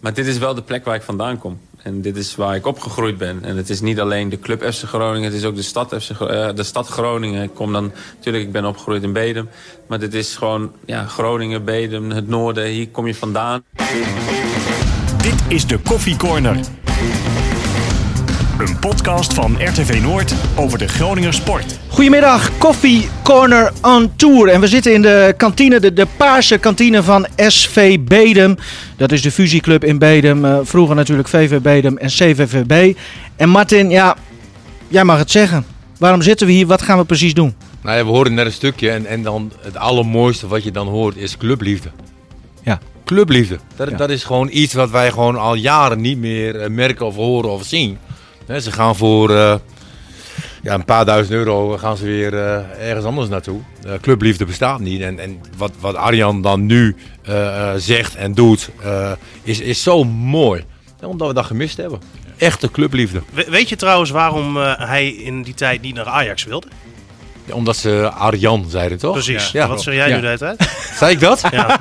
Maar dit is wel de plek waar ik vandaan kom. En dit is waar ik opgegroeid ben. En het is niet alleen de club FC Groningen, het is ook de stad, FC, uh, de stad Groningen. Ik kom dan, natuurlijk, ik ben opgegroeid in Bedum. Maar dit is gewoon ja, Groningen, Bedum, het noorden. Hier kom je vandaan. Dit is de Koffie Corner. Een podcast van RTV Noord over de Groninger sport. Goedemiddag, Koffie Corner on Tour. En we zitten in de kantine, de, de paarse kantine van SV Bedum. Dat is de fusieclub in Bedum. Uh, vroeger natuurlijk VV Bedum en CVVB. En Martin, ja, jij mag het zeggen. Waarom zitten we hier? Wat gaan we precies doen? Nou ja, we horen net een stukje en, en dan het allermooiste wat je dan hoort is clubliefde. Ja. Clubliefde. Dat, Ja. dat is gewoon iets wat wij gewoon al jaren niet meer eh, merken of horen of zien. Ze gaan voor eh, ja, een paar duizend euro gaan ze weer eh, ergens anders naartoe. Eh, clubliefde bestaat niet. En, en wat, wat Arjan dan nu zegt en doet, is, is zo mooi. Omdat we dat gemist hebben. Echte clubliefde. We- weet je trouwens waarom hij in die tijd niet naar Ajax wilde? Omdat ze Arjan zeiden, toch? Precies. Ja. Wat zeg jij Ja. nu de hele tijd? Zei ik dat? Ja.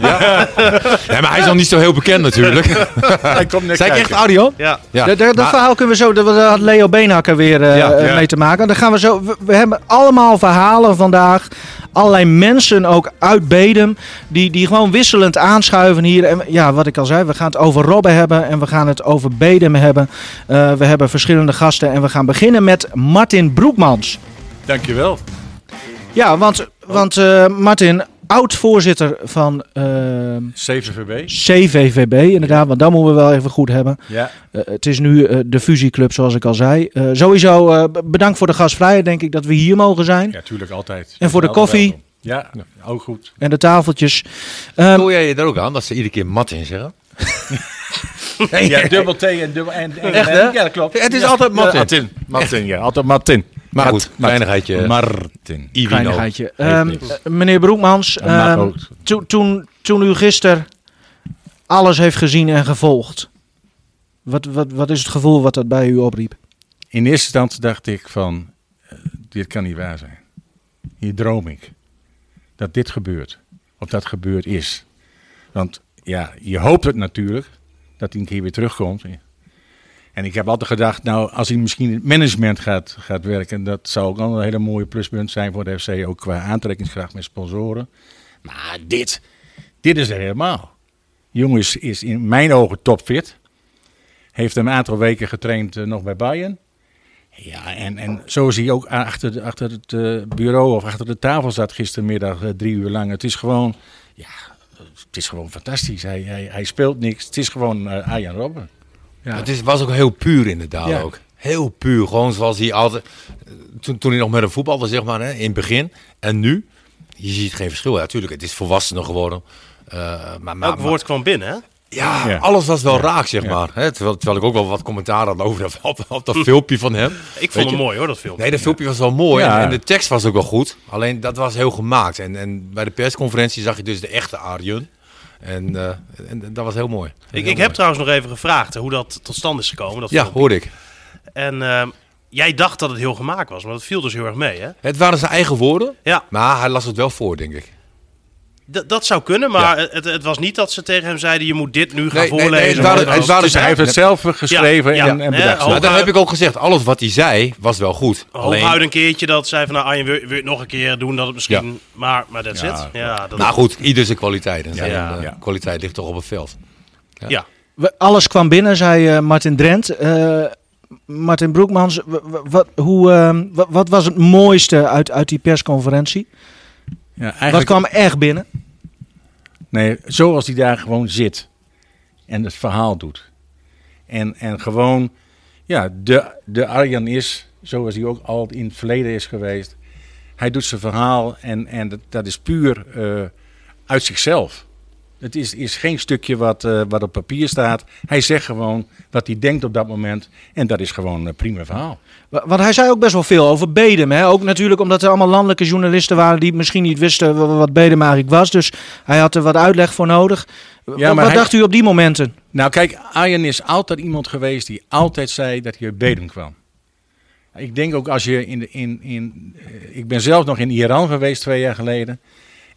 Ja, maar hij is nog niet zo heel bekend natuurlijk. Hij komt net Zei ik echt. Arjan? Ja. Ja. Dat, dat Maar- verhaal kunnen we zo, dat daar had Leo Beenhakker weer Ja, ja. mee te maken. Dan gaan we zo, we, we hebben allemaal verhalen vandaag. Allerlei mensen ook uit Bedum. Die, die gewoon wisselend aanschuiven hier. En ja, wat ik al zei, we gaan het over Robben hebben. En we gaan het over Bedum hebben. Eh, we hebben verschillende gasten. En we gaan beginnen met Martin Broekmans. Dankjewel. Ja, want, want eh, Martin, oud-voorzitter van eh, CVVB. CVVB inderdaad. Want dat moeten we wel even goed hebben. Ja. Eh, het is nu de fusieclub, zoals ik al zei. Eh, sowieso eh, bedankt voor de gastvrijheid, denk ik, dat we hier mogen zijn. Ja, tuurlijk altijd. En voor de koffie? Ja, ook goed. En de tafeltjes. Ehm, Voel jij je er ook aan dat ze iedere keer Martin zeggen? Ja, dubbel T en dubbel N. en- Echt, hè? Ja, dat klopt. Het is Ja. altijd Martin. Martin. Martin, ja. Altijd Martin. Maar goed, kleinigheidje. Martin. Ivino. kleinigheidje. Ehm, eh, meneer Broekmans, ehm, toen, toen u gisteren alles heeft gezien en gevolgd. Wat, wat, wat is het gevoel wat dat bij u opriep? In eerste instantie dacht ik van, eh, dit kan niet waar zijn. Hier droom ik. Dat dit gebeurt. Of dat gebeurd is. Want ja, je hoopt het natuurlijk. Dat hij een keer weer terugkomt. En ik heb altijd gedacht, nou, als hij misschien in management gaat, gaat werken, dat zou ook al een hele mooie pluspunt zijn voor de FC, ook qua aantrekkingskracht met sponsoren. Maar dit, dit is er helemaal. Jongen is, in mijn ogen topfit. Heeft een aantal weken getraind eh, nog bij Bayern. Ja, en, en zo is hij ook achter, achter het eh, bureau of achter de tafel zat gistermiddag eh, drie uur lang. Het is gewoon, ja, het is gewoon fantastisch. Hij, hij, hij speelt niks. Het is gewoon Arjan Robben. Ja. Het is, was ook heel puur inderdaad Ja. ook. Heel puur. Gewoon zoals hij altijd... Toen, toen hij nog met een voetbalde, zeg maar, hè, in het begin. En nu, je ziet geen verschil. Ja, natuurlijk, het is volwassener geworden. Eh, maar, maar, Elk woord kwam binnen, hè? Ja, Ja. alles was wel raak, zeg Ja. maar. Hè, terwijl, terwijl ik ook wel wat commentaar had over dat, op, op dat filmpje van hem. Ik vond je? mooi hoor, dat film. Nee, dat filmpje was wel mooi Ja. en, en de tekst was ook wel goed. Alleen dat was heel gemaakt. En, en bij de persconferentie zag je dus de echte Arjen. En, eh, en dat was heel mooi. ik, Heel ik heb trouwens nog even gevraagd hoe dat tot stand is gekomen. Dat Ja, filmpje. hoorde ik. En ehm, jij dacht dat het heel gemaakt was, maar dat viel dus heel erg mee, hè? Het waren zijn eigen woorden, Ja, maar hij las het wel voor, denk ik. D- dat zou kunnen, maar het, het was niet dat ze tegen hem zeiden: je moet dit nu gaan Nee, nee, voorlezen. nee, het waren- Want het waren Dus hij heeft het zelf eh, geschreven Ja, en, ja. en bedacht. Maar dan Hooguit- heb ik ook gezegd, alles wat hij zei was wel goed. Hooguit Alleen, een keertje dat zei van nou Arjen, wil, wil je het nog een keer doen dat het misschien... Maar, maar that's Ja, it. Ja, dat, nou goed, ieder zijn kwaliteit. En zijn eh, kwaliteit ligt toch op het veld. ja. We- Alles kwam binnen, zei eh, Martin Drent. Eh, Martin Broekmans, wat, hoe, ehm, wat, wat was het mooiste uit, uit die persconferentie? Ja, eigenlijk, kwam echt binnen? nee, zoals hij daar gewoon zit en het verhaal doet. En, en gewoon, ja, de, de Arjan is, zoals hij ook altijd in het verleden is geweest. Hij doet zijn verhaal en, en dat, dat is puur eh, uit zichzelf. Het is, is geen stukje wat, eh, wat op papier staat. Hij zegt gewoon wat hij denkt op dat moment. En dat is gewoon een prima verhaal. Wa- Want hij zei ook best wel veel over Bedem. Hè? Ook natuurlijk omdat er allemaal landelijke journalisten waren die misschien niet wisten wa- wat Bedem eigenlijk was. Dus hij had er wat uitleg voor nodig. Wat hij- dacht u op die momenten? Nou kijk, Arjen is altijd iemand geweest die altijd zei dat hij uit Bedum kwam. Ik denk ook als je in, de, in, in eh, ik ben zelf nog in Iran geweest twee jaar geleden.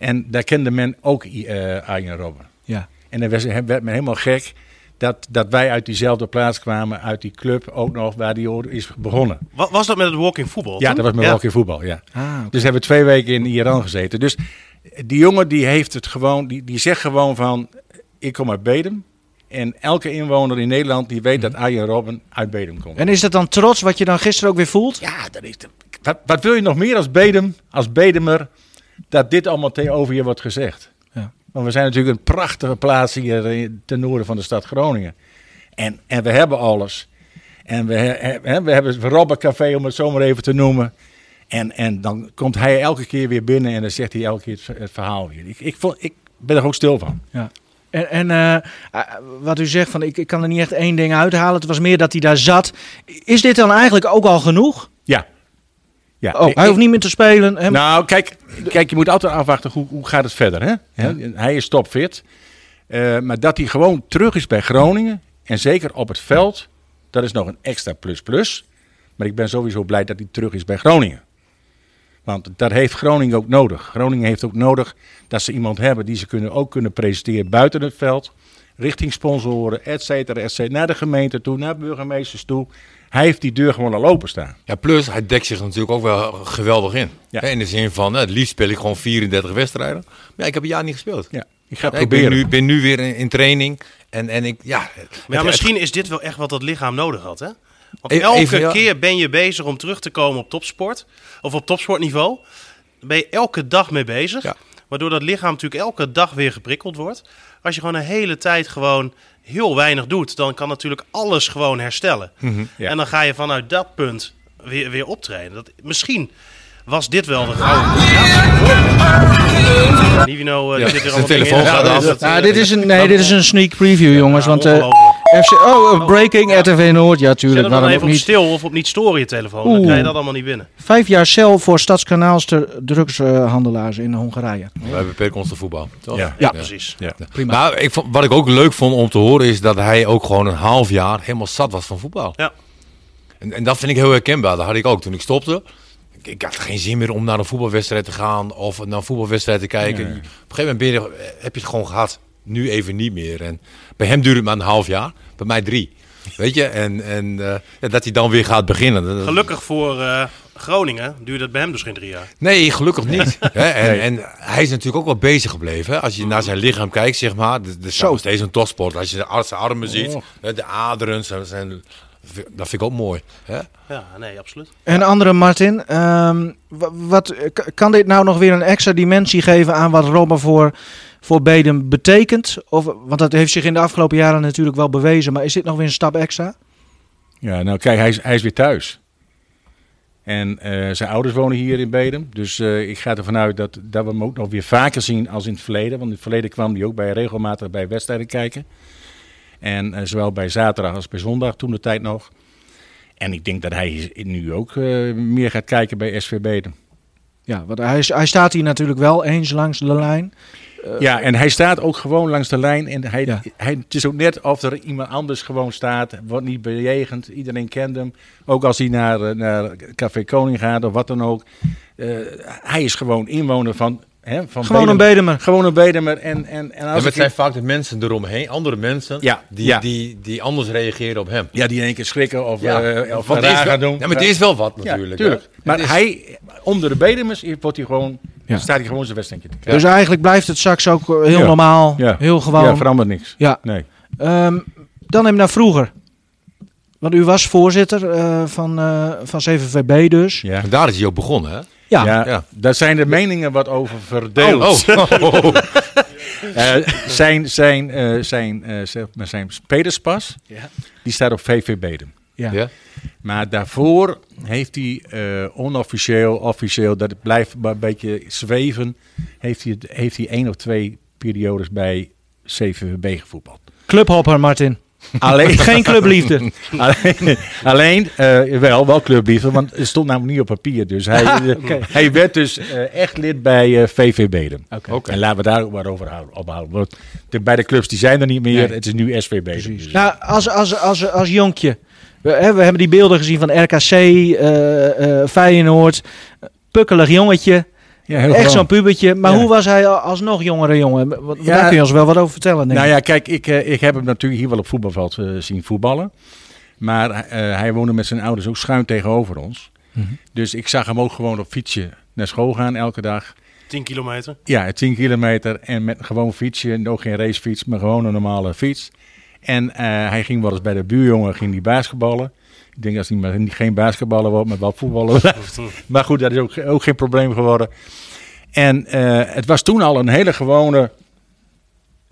En daar kende men ook eh Arjen Robben. Ja. En dan werd, werd men helemaal gek dat, dat wij uit diezelfde plaats kwamen, uit die club ook nog waar die is begonnen. Wa- Was dat met het walking voetbal? Ja, dat was met Ja. hockey voetbal, ja. Ah. Dus hebben we twee weken in Iran gezeten. Dus die jongen die heeft het gewoon, die, die zegt gewoon van, ik kom uit Bedum. En elke inwoner in Nederland die weet dat Arjen Robben uit Bedum komt. En is dat dan trots wat je dan gisteren ook weer voelt? Ja, dat is de, wat, wat wil je nog meer als Bedum, als Bedemer, dat dit allemaal tegenover je wordt gezegd? Ja. Want we zijn natuurlijk een prachtige plaats hier eh, ten noorden van de stad Groningen. En, en we hebben alles. En we, he- we hebben het Robbencafé, om het zo maar even te noemen. En, en dan komt hij elke keer weer binnen en dan zegt hij elke keer het, het verhaal weer. Ik, ik, vond, ik ben er ook stil van. Ja. En, en eh, eh, wat u zegt, van ik, ik kan er niet echt één ding uithalen. Het was meer dat hij daar zat. Is dit dan eigenlijk ook al genoeg? Ja. Ja. Oh, hij hoeft niet meer te spelen. Hem- Nou, kijk, kijk, je moet altijd afwachten hoe, hoe gaat het verder. Hè? Hij is topfit. Eh, maar dat hij gewoon terug is bij Groningen. En zeker op het veld. Dat is nog een extra plus plus. Maar ik ben sowieso blij dat hij terug is bij Groningen. Want dat heeft Groningen ook nodig. Groningen heeft ook nodig dat ze iemand hebben die ze kunnen, ook kunnen presenteren buiten het veld. Richting sponsoren, et cetera, et cetera. Naar de gemeente toe, naar burgemeesters toe. Hij heeft die deur gewoon al openstaan. Ja, plus hij dekt zich natuurlijk ook wel geweldig in. Ja. In de zin van, het liefst speel ik gewoon 34 wedstrijden. Maar ja, ik heb een jaar niet gespeeld. Ja, ik ga Ja, ik proberen. ben nu, ben nu weer in, in training. En, en ik, ja... Maar ja, het- misschien is dit wel echt wat dat lichaam nodig had, hè? Want Even- elke even, ja. keer ben je bezig om terug te komen op topsport. Of op topsportniveau. Daar ben je elke dag mee bezig. Ja. Waardoor dat lichaam natuurlijk elke dag weer geprikkeld wordt. Als je gewoon een hele tijd gewoon heel weinig doet, dan kan natuurlijk alles gewoon herstellen. Mhm, ja. En dan ga je vanuit dat punt weer, weer optreden. Dat, misschien was dit wel de gouden. Ja. Nivino, eh, Ja, die zit weer zijn allemaal dingen telefoon gaat Ja, af. Ja, dit is een, nee, dit is een sneak preview, jongens. Want eh. FC, oh, eh, breaking RTV Noord. Ja, Zet tuurlijk. hem dan even op niet? stil of op niet storen je telefoon. Dan krijg je dat allemaal niet binnen. Vijf jaar cel voor stadskanaals drugshandelaars in Hongarije. Wij beperken ons tot voetbal. toch? Ja. Ja. Precies. Ja. Prima. Maar ik vond, wat ik ook leuk vond om te horen is dat hij ook gewoon een half jaar helemaal zat was van voetbal. Ja. En, en dat vind ik heel herkenbaar. Dat had ik ook toen ik stopte. Ik, ik had geen zin meer om naar een voetbalwedstrijd te gaan of naar een voetbalwedstrijd te kijken. Op een gegeven moment ben je, heb je het gewoon gehad. Nu even niet meer. En bij hem duurde het maar een half jaar. Bij mij drie. Weet je? En, en eh, ja, dat hij dan weer gaat beginnen. Gelukkig voor eh, Groningen duurde het bij hem dus geen drie jaar. Nee, gelukkig niet. Hè, en, en hij is natuurlijk ook wel bezig gebleven. Hè? Als je naar zijn lichaam kijkt, zeg maar. De, de Zo. nog steeds een topsport. Als je de ar- zijn armen ziet, Oh. de aderen, zijn, zijn, dat vind ik ook mooi. Hè? Ja, nee, absoluut. En andere Martin, ehm, wa- wat, kan dit nou nog weer een extra dimensie geven aan wat Robben voor, voor Bedem betekent? Of, want dat heeft zich in de afgelopen jaren natuurlijk wel bewezen, maar is dit nog weer een stap extra? Ja, nou kijk, hij is, hij is weer thuis. En eh, zijn ouders wonen hier in Bedum. Dus eh, ik ga ervan uit dat, dat we hem ook nog weer vaker zien als in het verleden. Want in het verleden kwam hij ook bij, regelmatig bij wedstrijden kijken. En eh, zowel bij zaterdag als bij zondag toen de tijd nog. En ik denk dat hij nu ook meer gaat kijken bij SV Bedum. Ja, want hij, hij staat hier natuurlijk wel eens langs de lijn. Ja, en hij staat ook gewoon langs de lijn. En hij, Ja. hij, het is ook net of er iemand anders gewoon staat. Wordt niet bejegend. Iedereen kent hem. Ook als hij naar, eh, naar Café Koning gaat of wat dan ook. Eh, hij is gewoon inwoner van, hè, van Gewoon een. Bedemer. Gewoon een Bedemer. En, en, en En als het ik, zijn vaak de mensen eromheen, andere mensen, Ja, die, ja. Die, die anders reageren op hem. ja, die in één keer schrikken of, Ja. eh, of raar wel- gaan doen. Ja, maar het is wel wat Ja, natuurlijk. Maar is- hij, onder de Bedemers wordt hij gewoon, Ja. staat hij gewoon zijn wedstrijdje te kijken. Dus eigenlijk blijft het straks ook eh, heel Ja. normaal, Ja. heel gewoon. Ja, verandert niks. Ja. Nee. Ehm, dan even naar vroeger. Want u was voorzitter eh, van, eh, van CVVB dus. Ja. En daar is hij ook begonnen, hè? Ja, Ja, ja. daar zijn de meningen wat over verdeeld. Oh, oh, zijn, zijn, eh, zijn, eh, zeg maar zijn spelerspas, Ja. die staat op VV Bedum. Ja. Ja. Maar daarvoor heeft hij eh, onofficieel, officieel, dat het blijft maar een beetje zweven, heeft hij, heeft hij één of twee periodes bij CVVB gevoetbald. Clubhopper, Martin. Alleen, Geen clubliefde. alleen, alleen eh, wel, wel clubliefde, want het stond namelijk niet op papier. Dus hij, eh, hij werd dus eh, echt lid bij VV Bedum. Oké. En laten we daar ook maar over houden, ophouden. Want de, bij de clubs die zijn er niet meer. Nee. Het is nu SV Bedum. Precies. Dus- Nou, als, als, als, als jonkje. We, hè, we hebben die beelden gezien van RKC, eh, eh, Feyenoord. Pukkelig jongetje. Ja, heel Echt zo'n pubertje. Maar Ja. hoe was hij als nog jongere jongen? Wat- Ja. Daar kun je ons wel wat over vertellen. Denk Nou ik. ja, kijk, ik, eh, ik heb hem natuurlijk hier wel op voetbalveld eh, zien voetballen. Maar eh, hij woonde met zijn ouders ook schuin tegenover ons. Mhm. Dus ik zag hem ook gewoon op fietsje naar school gaan elke dag. 10 kilometer. Ja, 10 kilometer en met gewoon fietsje. Ook geen racefiets, maar gewoon een normale fiets. En eh, hij ging wel eens bij de buurjongen ging die basketballen. Ik denk dat hij maar geen basketballer wordt, maar wel voetballen. maar goed, dat is ook, ook geen probleem geworden. En eh, het was toen al een hele gewone,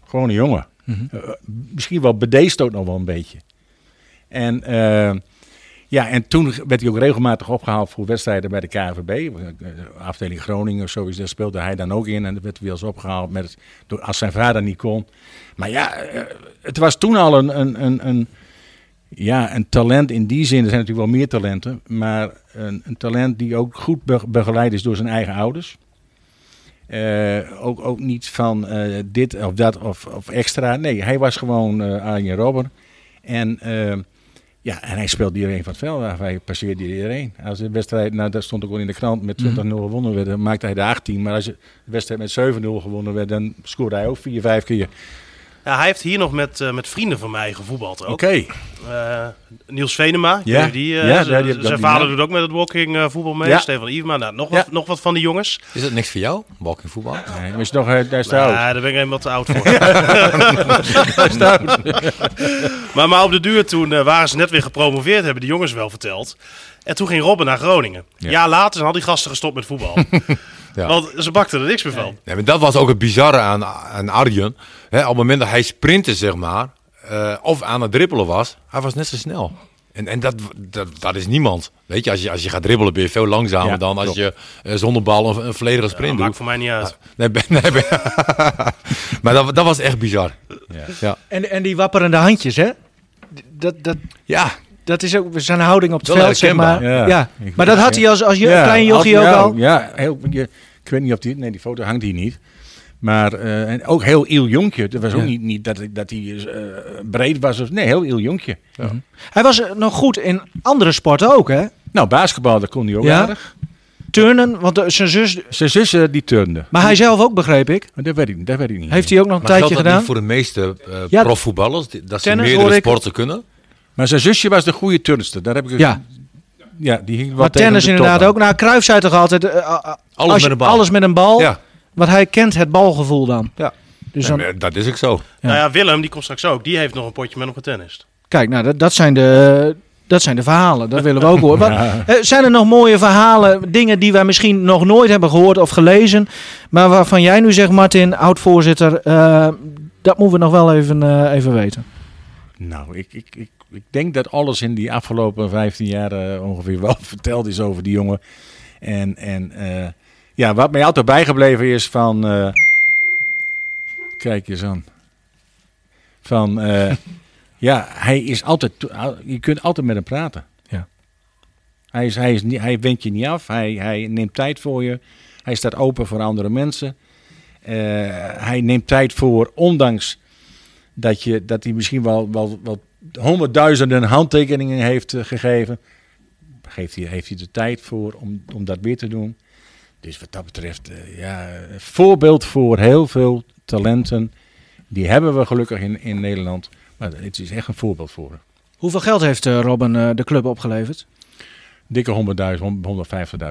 gewone jongen. Mhm. Eh, misschien wel bedeesd ook nog wel een beetje. En, ja, en toen werd hij ook regelmatig opgehaald voor wedstrijden bij de KNVB. Eh, Afdeling Groningen of zoiets, daar speelde hij dan ook in. En dat werd hij wel eens opgehaald met, door, als zijn vader niet kon. Maar ja, eh, het was toen al een, een, een, een, ja, een talent in die zin. Er zijn natuurlijk wel meer talenten. Maar een, een talent die ook goed be- begeleid is door zijn eigen ouders. Eh, ook, ook niet van dit of dat of, of extra. Nee, hij was gewoon Arjen Robben. En, ja, en hij speelde iedereen van het veld af. Hij passeerde iedereen. Als de wedstrijd, nou dat stond ook wel in de krant, met 20-0 gewonnen werd, dan maakte hij de 18. Maar als de wedstrijd met 7-0 gewonnen werd, dan scoorde hij ook 4, 5 keer. Ja, hij heeft hier nog met, eh, met vrienden van mij gevoetbald ook. Oké. Eh, Niels Venema, Ja. eh, die ik zijn vader doet ook met het walking eh, voetbal mee. Ja. Stefan Ivema, nou, nog, Ja. wat, nog wat van die jongens. Is dat niks voor jou, walking voetbal? Nee, maar is nog, eh, daar is te oud. Ja, daar ben ik helemaal te oud voor. maar, maar op de duur toen eh, waren ze net weer gepromoveerd, hebben de jongens wel verteld. En toen ging Robben naar Groningen. Ja. Ja. later zijn al die gasten gestopt met voetbal. Ja. Want ze bakten er niks meer van. Nee, maar dat was ook het bizarre aan, aan Arjen. Hè, op het moment dat hij sprintte, zeg maar, eh, of aan het dribbelen was, hij was net zo snel. En, en dat, dat, dat is niemand. Weet je als, je, als je gaat dribbelen ben je veel langzamer Ja, dan als klopt. je eh, zonder bal een, een volledige Dat sprint maakt doet. voor mij niet uit. Nee, ben- nee, ben- maar dat, dat was echt bizar. Ja. Ja. En, en die wapperende handjes, hè? Dat, dat, ja, dat is ook zijn houding op het Wel veld, zeg maar. Ja. Maar dat had hij als, als je, Ja, klein jochie ook al. Ja, heel, je, ik weet niet of die, nee, die foto hangt hier niet. Maar eh, en ook heel iel jonkje. Het was ook Ja. niet, niet dat, dat hij eh, breed was. Of, nee, heel iel jonkje. Hij was eh, nog goed in andere sporten ook, hè? Nou, basketbal, dat kon hij ook Ja. aardig. Turnen, want zijn zus... Zijn zus die turnde. Maar hij zelf ook, begreep ik. Maar dat weet ik, niet, dat weet ik niet. Heeft hij ook nog een maar geldt tijdje dat gedaan? niet voor de meeste profvoetballers? Dat ze Tennis meerdere ik. sporten kunnen? Maar zijn zusje was de goede turnster. Daar heb ik Ja, ja die ging wel maar tegen tennis inderdaad ook. Nou, Cruijff zei toch altijd... eh, eh, als Alles je- met een bal. Alles met een bal. Ja. Want hij kent het balgevoel dan. Ja. Dus dan, maar dat is ook zo. Ja. Nou ja, Willem, die komt straks ook. Die heeft nog een potje met hem getennist. kijk, nou, dat, dat, zijn de, dat zijn de verhalen. Dat willen we ook horen. Wat- Ja. eh, zijn er nog mooie verhalen, dingen die wij misschien nog nooit hebben gehoord of gelezen, maar waarvan jij nu zegt, Martin, oud-voorzitter, eh, dat moeten we nog wel even, eh, even weten. Nou, ik, ik, ik, ik denk dat alles in die afgelopen 15 jaar eh, ongeveer wel verteld is over die jongen. En, en eh, ja, wat mij altijd bijgebleven is van. eh, kijk eens aan. Van. ja, hij is altijd. Je kunt altijd met hem praten. Ja. Hij, is, hij, is niet, hij wendt je niet af. Hij, hij neemt tijd voor je. Hij staat open voor andere mensen. Hij neemt tijd voor, ondanks dat, je, dat hij misschien wel, wel, wel honderdduizenden handtekeningen heeft eh, gegeven. Geeft hij, heeft hij de tijd voor om, om dat weer te doen. Dus wat dat betreft, eh, ja, voorbeeld voor heel veel talenten. Die hebben we gelukkig in, in Nederland. Maar het is echt een voorbeeld voor. Hoeveel geld heeft eh, Robin de club opgeleverd? Dikke 100.000,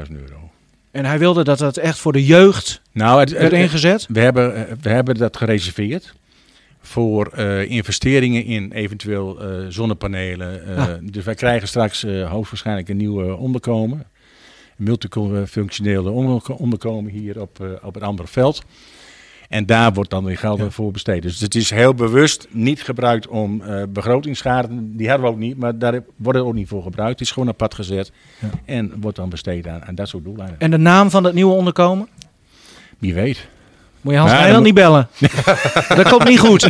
150.000 euro. En hij wilde dat het echt voor de jeugd Nou, het, werd ingezet. We hebben, we hebben dat gereserveerd voor eh, investeringen in eventueel eh, zonnepanelen. eh, Ah. Dus wij krijgen straks hoogstwaarschijnlijk een nieuw onderkomen. Een multifunctionele onder- onderkomen hier op, op het andere veld. En daar wordt dan weer geld voor besteed. Dus het is heel bewust niet gebruikt om begrotingsschade, die hadden we ook niet, maar daar wordt het ook niet voor gebruikt. Het is gewoon apart gezet Ja. en wordt dan besteed aan, aan dat soort doeleinden. En de naam van het nieuwe onderkomen? Wie weet. Moet je Hans Ja, dan niet bellen. dat komt niet goed.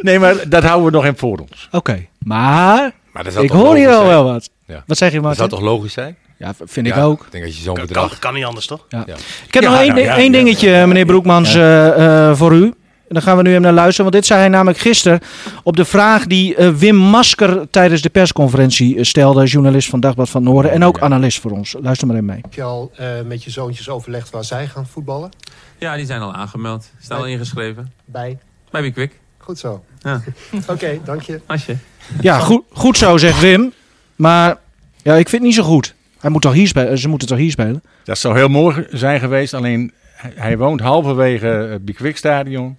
Nee, maar dat houden we nog in voor ons. Oké, maar Maar dat zou ik toch hoor hier logisch al zijn? wel wat. Ja. Wat zeg je, Dat zou toch logisch zijn? Ja, vind ik Ja, ook. Ik denk dat je zo'n Kan, bedrag... kan, kan niet anders, toch? Ja. Ja. Ik heb Ja, nog één, nou één ja, dingetje, meneer Broekmans, eh, eh, voor u. En dan gaan we nu hem naar luisteren. Want dit zei hij namelijk gisteren op de vraag die eh, Wim Masker tijdens de persconferentie eh, stelde. Journalist van Dagblad van Noorden en ook analist voor ons. Luister maar even mee. Heb je al eh, met je zoontjes overlegd waar zij gaan voetballen? Ja, die zijn al aangemeld. Staan al ingeschreven. Bij? Bij Bikwik. Goed zo. Ja. Oké, dank je. Asje. Ja, goed, goed zo, zegt Wim. Maar ja, ik vind het niet zo goed. Hij moet toch hier spelen? Ze moeten toch hier spelen? Dat zou heel mooi zijn geweest. Alleen hij, hij woont halverwege het Bikwik Stadion.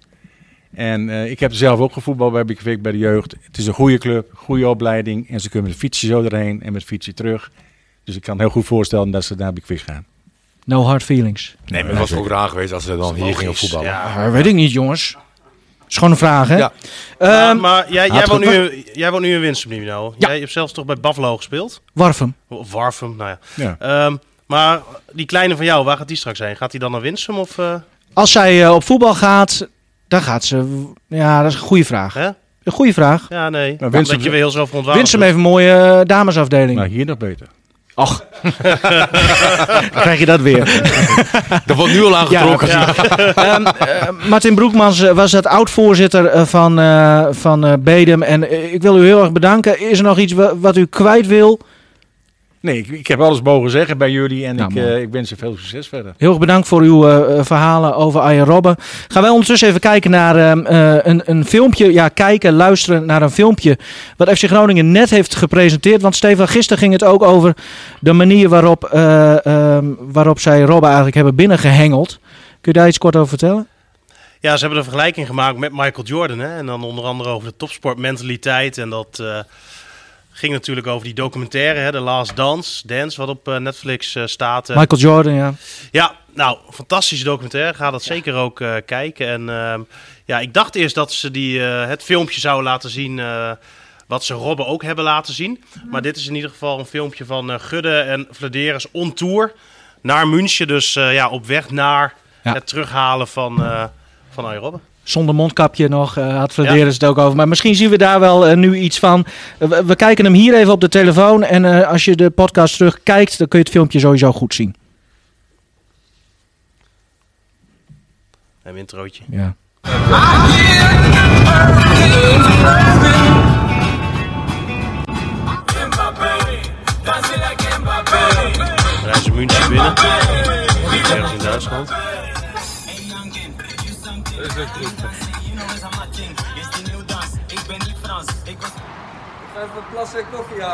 En eh, ik heb zelf ook gevoetbald bij Bikwik bij de jeugd. Het is een goede club, goede opleiding. En ze kunnen met fietsje zo erheen en met fietsje terug. Dus ik kan heel goed voorstellen dat ze naar Bikwik gaan. No hard feelings. Nee, maar het was ook raar geweest als ze dan hier gingen voetballen. Ja. Weet ik niet, jongens. is gewoon een vraag, hè? Ja. Maar, Ehm, maar jij, jij, woont nu, jij woont nu in Winsum, Nino. Ja. Jij hebt zelfs toch bij Buffalo gespeeld? Warfum. Warfum, nou ja. Ja. Ehm, maar die kleine van jou, waar gaat die straks heen? Gaat hij dan naar Winsum of... eh, Als zij eh, op voetbal gaat, dan gaat ze... Ja, dat is een goede vraag. hè? Een goede vraag. Ja, nee. Maar Dan Winsum- dat je weer heel zo verontwaardigd Winsum heeft een mooie eh, damesafdeling. Maar hier nog beter. Och. Krijg je dat weer. Dat wordt nu al aangetrokken. Ja, Ehm, eh, Martin Broekmans eh, was het oud-voorzitter van, eh, van eh, Bedem. En ik wil u heel erg bedanken. Is er nog iets wa- wat u kwijt wil? Nee, ik, ik heb alles mogen zeggen bij jullie. En Nou, ik, eh, ik wens je veel succes verder. Heel erg bedankt voor uw eh, eh, verhalen over Arjen Robben. Gaan wij ondertussen even kijken naar ehm, eh, een, een filmpje. Ja, kijken, luisteren naar een filmpje. Wat FC Groningen net heeft gepresenteerd. Want Stefan, gisteren ging het ook over de manier waarop, eh, ehm, waarop zij Robben eigenlijk hebben binnengehengeld. Kun je daar iets kort over vertellen? Ja, ze hebben een vergelijking gemaakt met Michael Jordan. Hè? En dan onder andere over de topsportmentaliteit. En dat eh, ging natuurlijk over die documentaire, hè? The Last Dance, Dance, wat op eh, Netflix eh, staat. Eh, Michael Jordan, ja. Ja, nou, fantastische documentaire. Ga dat zeker ook eh, kijken. En ehm, ja, ik dacht eerst dat ze die, eh, het filmpje zouden laten zien... eh, wat ze Robben ook hebben laten zien. Maar dit is in ieder geval een filmpje van eh, Gudde en Vladeris on tour naar München. Dus eh, ja, op weg naar Ja. het terughalen van, eh van Arjen Robben. Zonder mondkapje nog, eh, had Vladeris het ook over. Maar misschien zien we daar wel eh, nu iets van. We, we kijken hem hier even op de telefoon. En eh, als je de podcast terugkijkt, dan kun je het filmpje sowieso goed zien. Een introotje. Ja. München binnen. Ergens in Duitsland.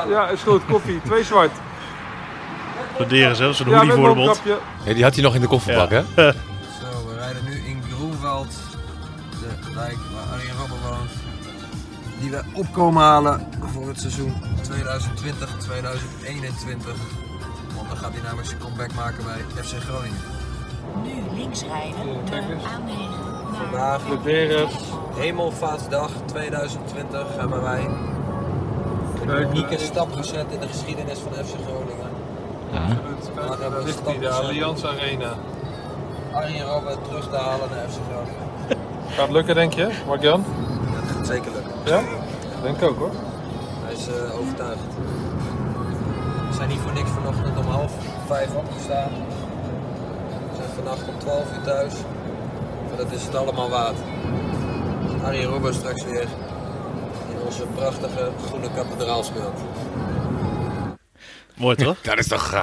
Ja, is goed. Koffie. Twee zwart. Hè? Zo'n Ja, hoodie voor de mond. mondkapje. Ja, die had hij nog in de kofferbak, hè? Zo, we rijden nu in Groenveld, de wijk waar Arjen Robben woont. Die we opkomen halen voor het seizoen 2020-2021. Want dan gaat hij namelijk zijn comeback maken bij FC Groningen. Nu links rijden, de A9 naar Vandaag. Hemelvaartsdag 2020, hebben wij een unieke stap gezet in de geschiedenis van FC Groningen. Vandaag hebben we een stap de gezet. Allianz Arena. Arjen Robben terug te halen naar FC Groningen. Gaat lukken, denk je, Mark-Jan? Dat gaat zeker lukken. Ja? Denk ik ook, hoor. Hij is eh, overtuigd. We zijn niet voor niks vanochtend om half vijf opgestaan. We zijn vannacht om 12 uur thuis. Maar dat is het allemaal waard. Arjen Robben straks weer in onze prachtige groene kathedraal speelt. Mooi toch? Dat is toch... eh,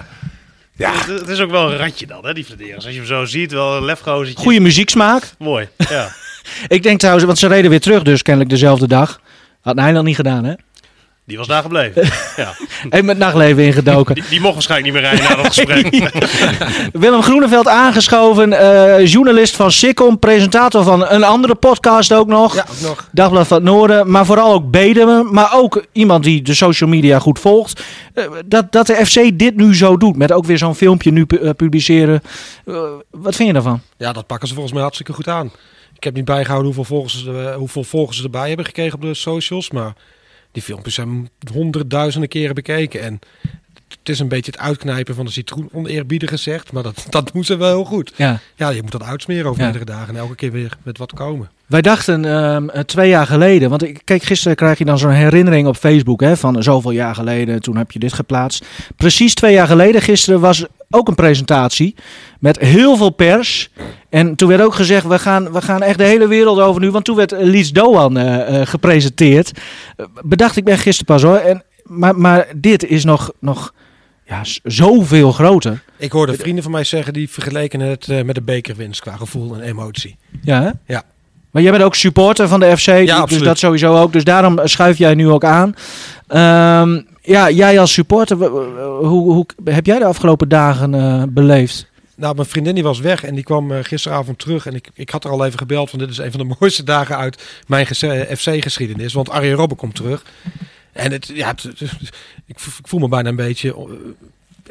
Ja. Het, het is ook wel een ratje dan, hè, die Vladeris. Als je hem zo ziet, wel een lefgozertje. Goede muzieksmaak. Mooi, ja. Ik denk trouwens, want ze reden weer terug dus kennelijk dezelfde dag. Had Nijland niet gedaan, hè? Die was daar gebleven. ja. En met nachtleven ingedoken. Die, die mocht waarschijnlijk niet meer rijden na dat gesprek. Willem Groeneveld aangeschoven, eh, journalist van Sikkom, presentator van een andere podcast ook nog. Ja, ook nog. Dagblad van het Noorden, maar vooral ook Bedemen. Maar ook iemand die de social media goed volgt. Eh, dat, dat de FC dit nu zo doet, met ook weer zo'n filmpje nu pu- eh, publiceren. Eh, wat vind je daarvan? Ja, dat pakken ze volgens mij hartstikke goed aan. Ik heb niet bijgehouden hoeveel volgers, ze, hoeveel volgers ze erbij hebben gekregen op de socials. Maar die filmpjes zijn honderdduizenden keren bekeken. En het is een beetje het uitknijpen van de citroen, oneerbiedig gezegd. Maar dat, dat doen ze wel heel goed. Ja. Ja, je moet dat uitsmeren over Ja. meerdere dagen. En elke keer weer met wat komen. Wij dachten ehm, eh, twee jaar geleden, want ik, kijk, gisteren krijg je dan zo'n herinnering op Facebook hè, van zoveel jaar geleden, toen heb je dit geplaatst. Precies twee jaar geleden, gisteren was ook een presentatie met heel veel pers. En toen werd ook gezegd, we gaan, we gaan echt de hele wereld over nu. Want toen werd Lies Doan eh, eh, gepresenteerd. Bedacht ik ben gisteren pas hoor. En, maar, maar dit is nog, nog ja, zoveel groter. Ik hoorde vrienden van mij zeggen die vergeleken het eh, met de bekerwinst qua gevoel en emotie. Ja, hè? Ja. Maar jij bent ook supporter van de FC, dus absoluut. dat sowieso ook. Dus daarom schuif jij nu ook aan. Ehm, ja, jij als supporter, hoe, hoe heb jij de afgelopen dagen eh, beleefd? Nou, mijn vriendin die was weg en die kwam eh, gisteravond terug. En ik, ik had er al even gebeld, want dit is een van de mooiste dagen uit mijn FC-geschiedenis. Want Arjen Robben komt terug. En het, ja, het- het- ik, voel me bijna een beetje eh,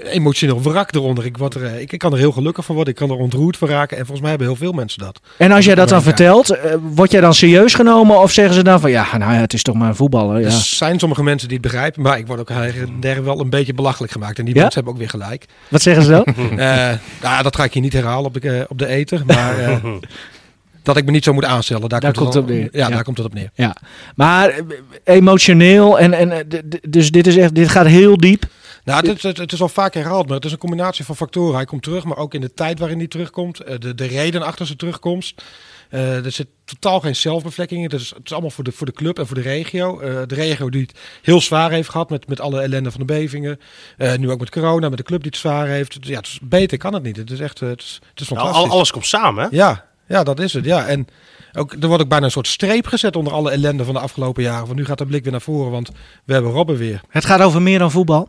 emotioneel wrak eronder. Ik, word er, eh, ik, ik kan er heel gelukkig van worden, ik kan er ontroerd van raken. En volgens mij hebben heel veel mensen dat. En als jij dat dan vertelt, eh, word jij dan serieus genomen? Of zeggen ze dan van, ja, nou ja, het is toch maar een voetballer. Ja. Er zijn sommige mensen die het begrijpen, maar ik word ook der wel een beetje belachelijk gemaakt. En die Ja? mensen hebben ook weer gelijk. Wat zeggen ze dan? Eh, nou, dat ga ik hier niet herhalen op de, eh, op de eter. Maar dat ik me niet zo moet aanstellen. Daar, Daar komt, komt het op neer. Ja, Ja. daar komt het op neer. Ja, maar emotioneel en, en dus dit is echt, dit gaat heel diep. Nou, het, het, het is al vaak herhaald, maar het is een combinatie van factoren. Hij komt terug, maar ook in de tijd waarin hij terugkomt. eh, De, de reden achter zijn terugkomst. Eh, er zit totaal geen zelfbevlekking in. Het is, het is allemaal voor de, voor de club en voor de regio. Eh, de regio die het heel zwaar heeft gehad met, met alle ellende van de bevingen. Eh, nu ook met corona, met de club die het zwaar heeft. Ja, het is, beter kan het niet. Het is echt het is, het is Nou, fantastisch. al- alles komt samen, hè? Ja, ja, dat is het. Ja. En ook, er wordt ook bijna een soort streep gezet onder alle ellende van de afgelopen jaren. Want nu gaat de blik weer naar voren, want we hebben Robben weer. Het gaat over meer dan voetbal.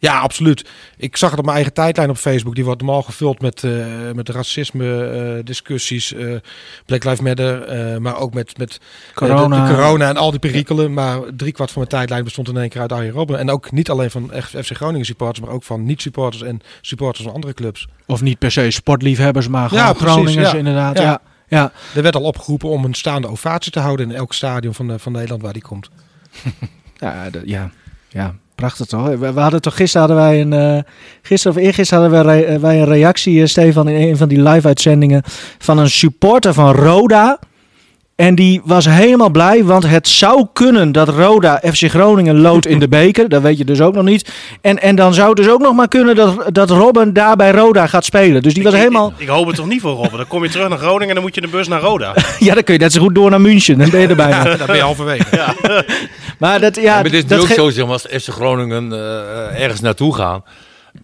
Ja, absoluut. Ik zag het op mijn eigen tijdlijn op Facebook. Die wordt normaal gevuld met, eh, met racisme eh, discussies, eh, Black Lives Matter, maar ook met, met Corona. de, de corona en al die perikelen. Maar driekwart van mijn tijdlijn bestond in één keer uit Arjen Robben. En ook niet alleen van FC Groningen supporters, maar ook van niet-supporters en supporters van andere clubs. Of niet per se sportliefhebbers, maar gewoon Ja, Groningers ja. inderdaad. Ja. Ja. Er werd al opgeroepen om een staande ovatie te houden in elk stadion van, van Nederland waar die komt. Ja, ja, ja, prachtig toch? We, hadden toch gisteren hadden wij een, eh, gisteren of eergisteren hadden wij, eh, wij een reactie, eh, Stefan, in een van die live-uitzendingen van een supporter van Roda. En die was helemaal blij, want het zou kunnen dat Roda FC Groningen loodt in de beker. Dat weet je dus ook nog niet. En, en dan zou het dus ook nog maar kunnen dat, dat Robben daar bij Roda gaat spelen. Dus die was helemaal... Ik hoop het toch niet voor Robben. Dan kom je terug naar Groningen en dan moet je de bus naar Roda. Ja, dan kun je net zo goed door naar München. Dan ben je er bijna. Ja, daar ben je halverwege. Ja. Maar dat, ja, Ja, maar het is nu dat ook zo, zeg maar, als FC Groningen eh, ergens naartoe gaan,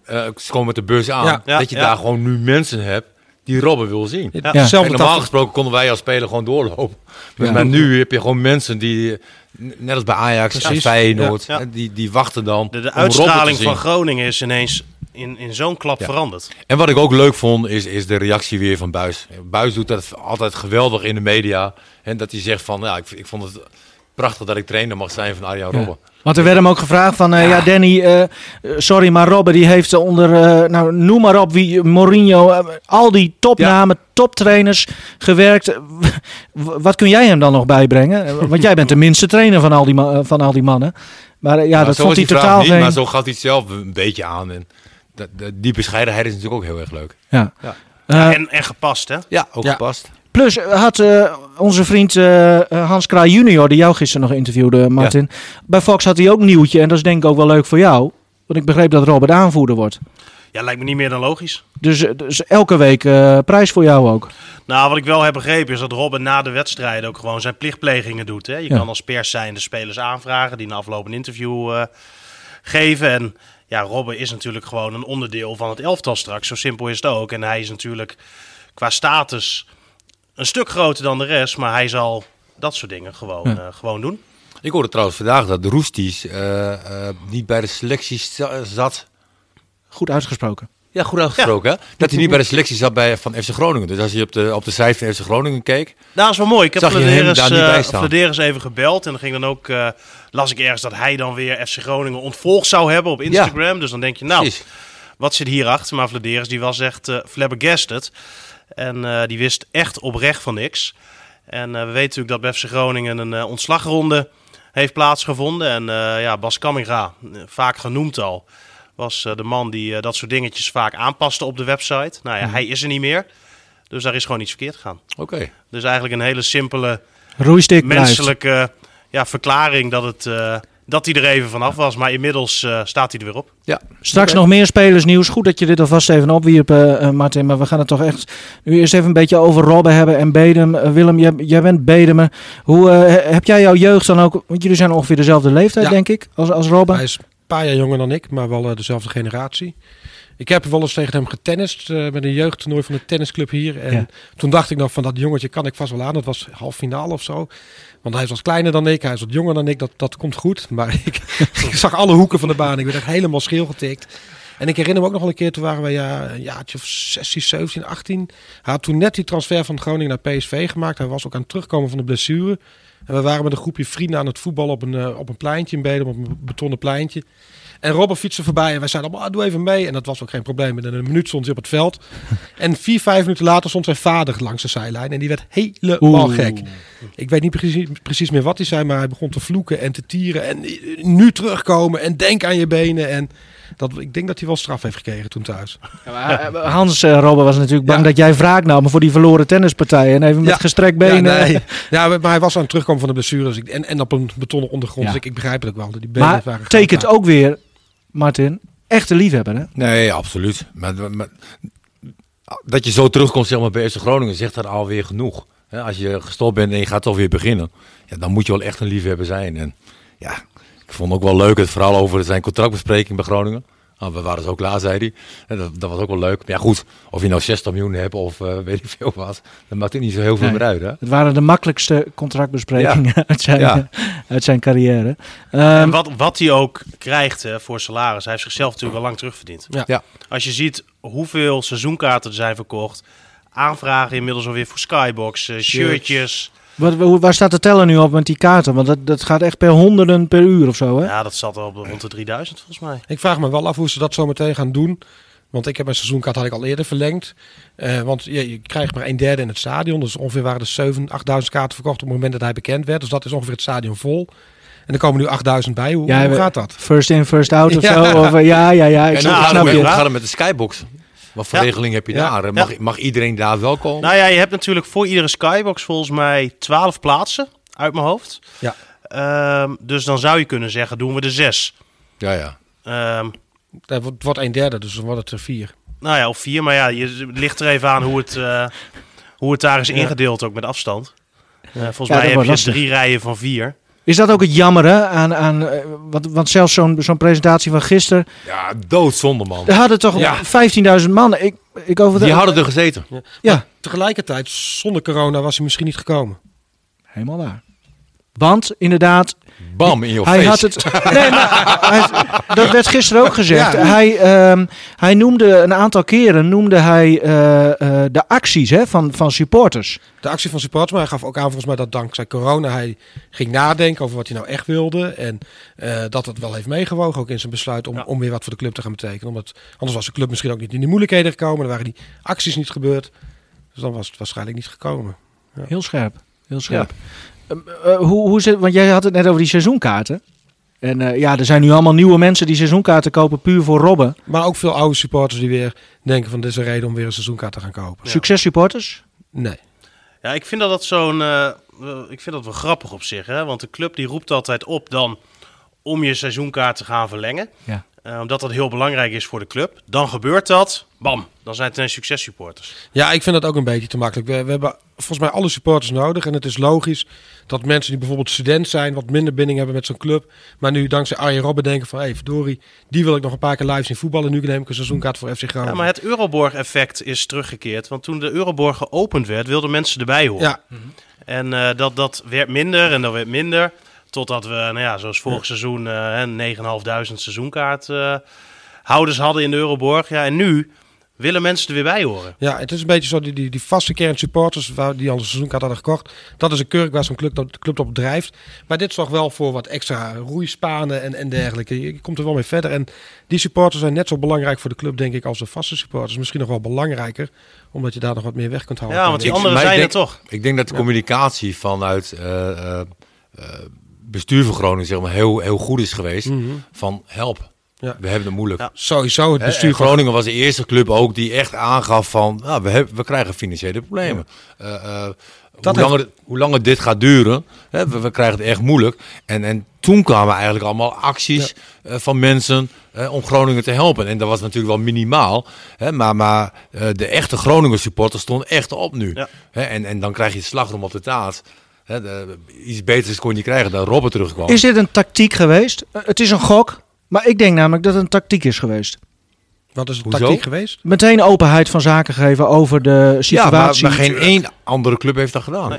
eh, ze komen met de bus aan, Ja, ja, dat je ja. daar gewoon nu mensen hebt die Robben wil zien. Ja, Ja. Normaal tafel- gesproken konden wij als speler gewoon doorlopen. Maar, Ja. maar nu heb je gewoon mensen die, net als bij Ajax en. Feyenoord, Ja. Die, die wachten dan De, de uitstraling van. Groningen is ineens in, in zo'n klap Ja. veranderd. En wat ik ook leuk vond, is, is de reactie weer van Buis. Buis doet dat altijd geweldig in de media. En dat hij zegt van, ja, ik, ik vond het prachtig dat ik trainer mag zijn van Arjan Ja. Robben. Want er werd hem ook gevraagd van, eh, ja. Danny, eh, eh, sorry, maar Robben die heeft onder, eh, nou noem maar op, wie, Mourinho, al die topnamen, toptrainers gewerkt. Wat kun jij hem dan nog bijbrengen? Want jij bent de minste trainer van al die, van al die mannen. Maar ja, Maar dat zo vond hij totaal niet, geen... Maar zo gaf hij het zelf een beetje aan. En die bescheidenheid is natuurlijk ook heel erg leuk. Ja. Ja. En, en gepast, hè? Ja, ook Ja. gepast. Plus had eh, onze vriend eh, eh, Hans Kraai junior, die jou gisteren nog interviewde, Martin. Bij Fox had hij ook nieuwtje en dat is denk ik ook wel leuk voor jou. Want ik begreep dat Robert aanvoerder wordt. Ja, lijkt me niet meer dan logisch. Dus, eh, dus elke week eh, prijs voor jou ook. Nou, wat ik wel heb begrepen is dat Robben na de wedstrijden ook gewoon zijn plichtplegingen doet. Hè? Je Ja. kan als pers zijn de spelers aanvragen die een interview eh, geven. En ja, Robben is natuurlijk gewoon een onderdeel van het elftal straks. Zo simpel is het ook. En hij is natuurlijk qua status een stuk groter dan de rest. Maar hij zal dat soort dingen gewoon, Ja. eh, gewoon doen. Ik hoorde trouwens vandaag dat de Roesties eh, eh, niet bij de selectie zat. Goed uitgesproken. Ja, goed uitgesproken, hè? Dat hij niet bij de selectie zat bij, van FC Groningen. Dus als je op de, op de site van FC Groningen keek... Nou, dat is wel mooi. Ik heb eh, staan? Flederis even gebeld. En dan ging dan ook, eh, las ik ergens dat hij dan weer FC Groningen ontvolgd zou hebben op Instagram. Dus dan denk je, nou, Precies. wat zit hierachter? Maar Vladeris die was echt eh flabbergasted. En eh, die wist echt oprecht van niks. En eh, we weten natuurlijk dat bij FC Groningen een eh, ontslagronde heeft plaatsgevonden. En ja, Bas Kamminga, vaak genoemd al, was de man die dat soort dingetjes vaak aanpaste op de website. Nou ja, Mhm. hij is er niet meer. Dus daar is gewoon iets verkeerd gegaan. Oké. Dus eigenlijk een hele simpele blijft. menselijke ja, verklaring dat het, dat hij er even vanaf was. Maar inmiddels eh, staat hij er weer op. Ja. Straks nog meer spelersnieuws. Goed dat je dit alvast even opwierp, eh, Martin. Maar we gaan het toch echt nu eerst even een beetje over Robben hebben en Bedem. Willem, jij, jij bent Bedemer. Hoe eh, he- heb jij jouw jeugd dan ook? Want jullie zijn ongeveer dezelfde leeftijd, Ja. denk ik, als, als Robben. Hij is een paar jaar jonger dan ik, maar wel dezelfde generatie. Ik heb wel eens tegen hem getennist eh, met een jeugdtoernooi van de tennisclub hier. En Ja. toen dacht ik nog van dat jongetje kan ik vast wel aan. Dat was half finale of zo. Want hij was kleiner dan ik, hij is wat jonger dan ik. Dat, dat komt goed. Maar ik, zag alle hoeken van de baan. Ik werd echt helemaal scheel getikt. En ik herinner me ook nog wel een keer, toen waren we ja, een jaartje of 16, 17, 18. Hij had toen net die transfer van Groningen naar PSV gemaakt. Hij was ook aan het terugkomen van de blessure. En we waren met een groepje vrienden aan het voetballen op een, eh, op een pleintje in Bedum, op een betonnen pleintje. En Robben fietste voorbij en wij zeiden allemaal, ah, doe even mee. En dat was ook geen probleem. Binnen een minuut stond hij op het veld. En vier, vijf minuten later stond zijn vader langs de zijlijn. En die werd helemaal Oeh. gek. Ik weet niet precies, precies meer wat hij zei, maar hij begon te vloeken en te tieren. En eh, nu terugkomen en denk aan je benen. En dat, ik denk dat hij wel straf heeft gekregen toen thuis. Hans eh, Robben was natuurlijk bang Ja. dat jij wraak nam voor die verloren tennispartijen. En even met Ja. gestrekt benen. Ja, nee. ja, maar hij was aan het terugkomen van de blessure. Dus ik, en, en op een betonnen ondergrond. Ja. Dus ik, ik begrijp het ook wel. dat Die benen Maar waren tekent ook weer, Martin, echte liefhebber, hè? Nee, absoluut. Maar, dat je zo terugkomt zeg maar, bij FC Groningen zegt dat alweer genoeg. Als je gestopt bent en je gaat toch weer beginnen, ja, dan moet je wel echt een liefhebber zijn. En ja, ik vond ook wel leuk het verhaal over zijn contractbespreking bij Groningen. Nou, we waren zo klaar, zei hij. En dat, dat was ook wel leuk. Maar ja, goed, of je nou 60 miljoen hebt of eh, weet ik veel wat, dat maakt het niet zo heel veel Nee. meer uit. Hè? Het waren de makkelijkste contractbesprekingen uit, zijn, Ja. uit zijn carrière. En Ehm, wat, wat hij ook krijgt hè, voor salaris, hij heeft zichzelf natuurlijk al lang terugverdiend. Ja. Ja. Als je ziet hoeveel seizoenkaarten er zijn verkocht, aanvragen inmiddels alweer voor Skybox, eh, shirtjes. Wat, hoe- waar staat de teller nu op met die kaarten? Want dat, dat gaat echt per honderden per uur of zo, hè? Ja, dat zat al op rond de 3000 volgens mij. Ik vraag me wel af hoe ze dat zo meteen gaan doen. Want ik heb mijn seizoenkaart had ik al eerder verlengd. Eh, want je, je krijgt maar een derde in het stadion. Dus ongeveer waren er 7.000, 8.000 kaarten verkocht op het moment dat hij bekend werd. Dus dat is ongeveer het stadion vol. En er komen nu 8.000 bij. Hoe, Ja, hoe gaat dat? First in, first out of Ja. zo? Of, eh, ja, ja, ja. Ik En snap, hoe gaat, snap het, hoe je. gaat het met de skybox? Wat voor Ja. regeling heb je Ja. daar? Mag, mag iedereen daar wel komen? Nou ja, je hebt natuurlijk voor iedere Skybox volgens mij 12 plaatsen uit mijn hoofd. Ja. Ehm, dus dan zou je kunnen zeggen, doen we de zes. Ja, ja. Ehm, Dat wordt, wordt een derde, dus dan wordt het er vier. nou ja, of vier. Maar ja, je het ligt er even aan hoe het, eh, hoe het daar is ingedeeld, ook met afstand. Eh, volgens Ja, mij heb je lastig. drie rijen van vier. Is dat ook het jammer, hè? Aan, aan, eh, want, want zelfs zo'n zo'n presentatie van gisteren... Ja, doodzonde man. Er hadden toch Ja. 15.000 man. Ik, ik over Die hadden er gezeten. Ja, Tegelijkertijd, zonder corona was hij misschien niet gekomen. helemaal waar. Want inderdaad, Bam, in je hij face. had het. Nee, maar hij- dat werd gisteren ook gezegd. Ja. Hij, ehm, hij noemde een aantal keren noemde hij, eh, eh, de acties hè, van, van supporters. De actie van supporters, maar hij gaf ook aan volgens mij dat dankzij corona hij ging nadenken over wat hij nou echt wilde. En eh, dat het wel heeft meegewogen ook in zijn besluit om, Ja. om weer wat voor de club te gaan betekenen. Omdat, anders was de club misschien ook niet in die moeilijkheden gekomen. Dan waren die acties niet gebeurd. Dus dan was het waarschijnlijk niet gekomen. Heel scherp. Heel scherp. Eh, hoe, hoe zit, want jij had het net over die seizoenkaarten. En eh, ja, er zijn nu allemaal nieuwe mensen die seizoenkaarten kopen puur voor Robben. Maar ook veel oude supporters die weer denken van dit is een reden om weer een seizoenkaart te gaan kopen. Successupporters? Nee. Ja, ik vind dat, dat zo'n. eh, ik vind dat wel grappig op zich. Hè? Want de club die roept altijd op dan om je seizoenkaart te gaan verlengen. Ja. Eh, omdat dat heel belangrijk is voor de club. Dan gebeurt dat. Bam. Dan zijn het successupporters. Ja, ik vind dat ook een beetje te makkelijk. We, we hebben volgens mij alle supporters nodig. En het is logisch dat mensen die bijvoorbeeld student zijn, wat minder binding hebben met zo'n club. Maar nu dankzij Arjen Robben denken van, hé, hey, verdorie, die wil ik nog een paar keer live zien voetballen. Nu neem ik een seizoenkaart voor FC Groningen. Ja, maar het Euroborg-effect is teruggekeerd. Want toen de Euroborg geopend werd, wilden mensen erbij horen. Ja, En eh, dat, dat werd minder en dat werd minder. Totdat we, nou ja, zoals vorig seizoen, eh 9.500 seizoenkaart eh, houders hadden in de Euroborg. Ja, en nu willen mensen er weer bij horen. Ja, het is een beetje zo, die, die, die vaste kern supporters waar- die al een seizoenkaart hadden gekocht. Dat is een kurk waar zo'n club, dat- club op drijft. Maar dit zorgt wel voor wat extra roeispanen en, en dergelijke. Je, je komt er wel mee verder. En die supporters zijn net zo belangrijk voor de club, denk ik, als de vaste supporters. Misschien nog wel belangrijker, omdat je daar nog wat meer weg kunt halen. Ja, want die anderen zijn er toch. Ik denk dat de communicatie vanuit eh, eh, eh, bestuur van Groningen zeg maar, heel, heel goed is geweest. Mhm. Van help, Ja. we hebben het moeilijk. Ja. Sowieso het bestuur en Groningen was de eerste club ook die echt aangaf van nou, we, hebben, we krijgen financiële problemen. Eh, eh, Dat hoe, heeft- langer, hoe langer dit gaat duren, hè, we, we krijgen het echt moeilijk. En, en toen kwamen eigenlijk allemaal acties eh, van mensen om Groningen te helpen. En dat was natuurlijk wel minimaal. Hè, maar maar eh, de echte Groningen supporters stonden echt op nu. Hè, en, en dan krijg je het slagroom op de taart. Hè, de- iets beters kon je krijgen dan Robert terugkwam. Is dit een tactiek geweest? Eh, Het is een gok, maar ik denk namelijk dat het een tactiek is geweest. Wat is de Hoezo? tactiek geweest? Meteen openheid van zaken geven over de Ja, maar, situatie. maar geen één andere club heeft dat gedaan.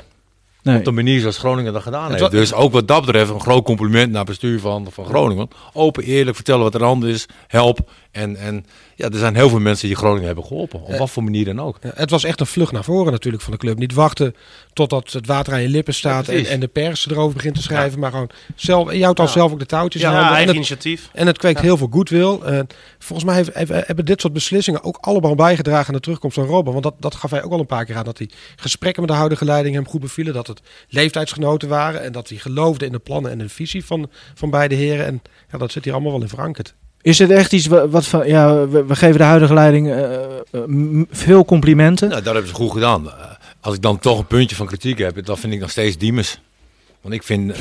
Nee. Op de manier zoals Groningen dat gedaan heeft. Dus ook wat dat betreft een groot compliment naar het bestuur van, van Groningen. Open, eerlijk, vertellen wat er aan de hand is. Help. En, en ja, er zijn heel veel mensen die Groningen hebben geholpen. Op wat voor manier dan ook. Ja, het was echt een vlucht naar voren natuurlijk van de club. Niet wachten totdat het water aan je lippen staat Ja, en, en de pers erover begint te schrijven. Maar gewoon zelf, je houdt dan Ja. zelf ook de touwtjes Ja, in handen. eigen en het, initiatief. En het kweekt heel veel goodwill. Eh, volgens mij heeft, heeft- hebben dit soort beslissingen ook allemaal bijgedragen aan de terugkomst van Robben. Want dat, dat gaf hij ook al een paar keer aan. Dat die gesprekken met de huidige leiding hem goed bevielen. Dat het leeftijdsgenoten waren. En dat hij geloofde in de plannen en de visie van, van beide heren. En ja, dat zit hier allemaal wel in verankerd. Is dit echt iets wa- wat van, ja, we, we geven de huidige leiding eh, eh, veel complimenten. Nou, dat hebben ze goed gedaan. Eh, Als ik dan toch een puntje van kritiek heb, dan vind ik nog steeds Diemers. Want ik vind,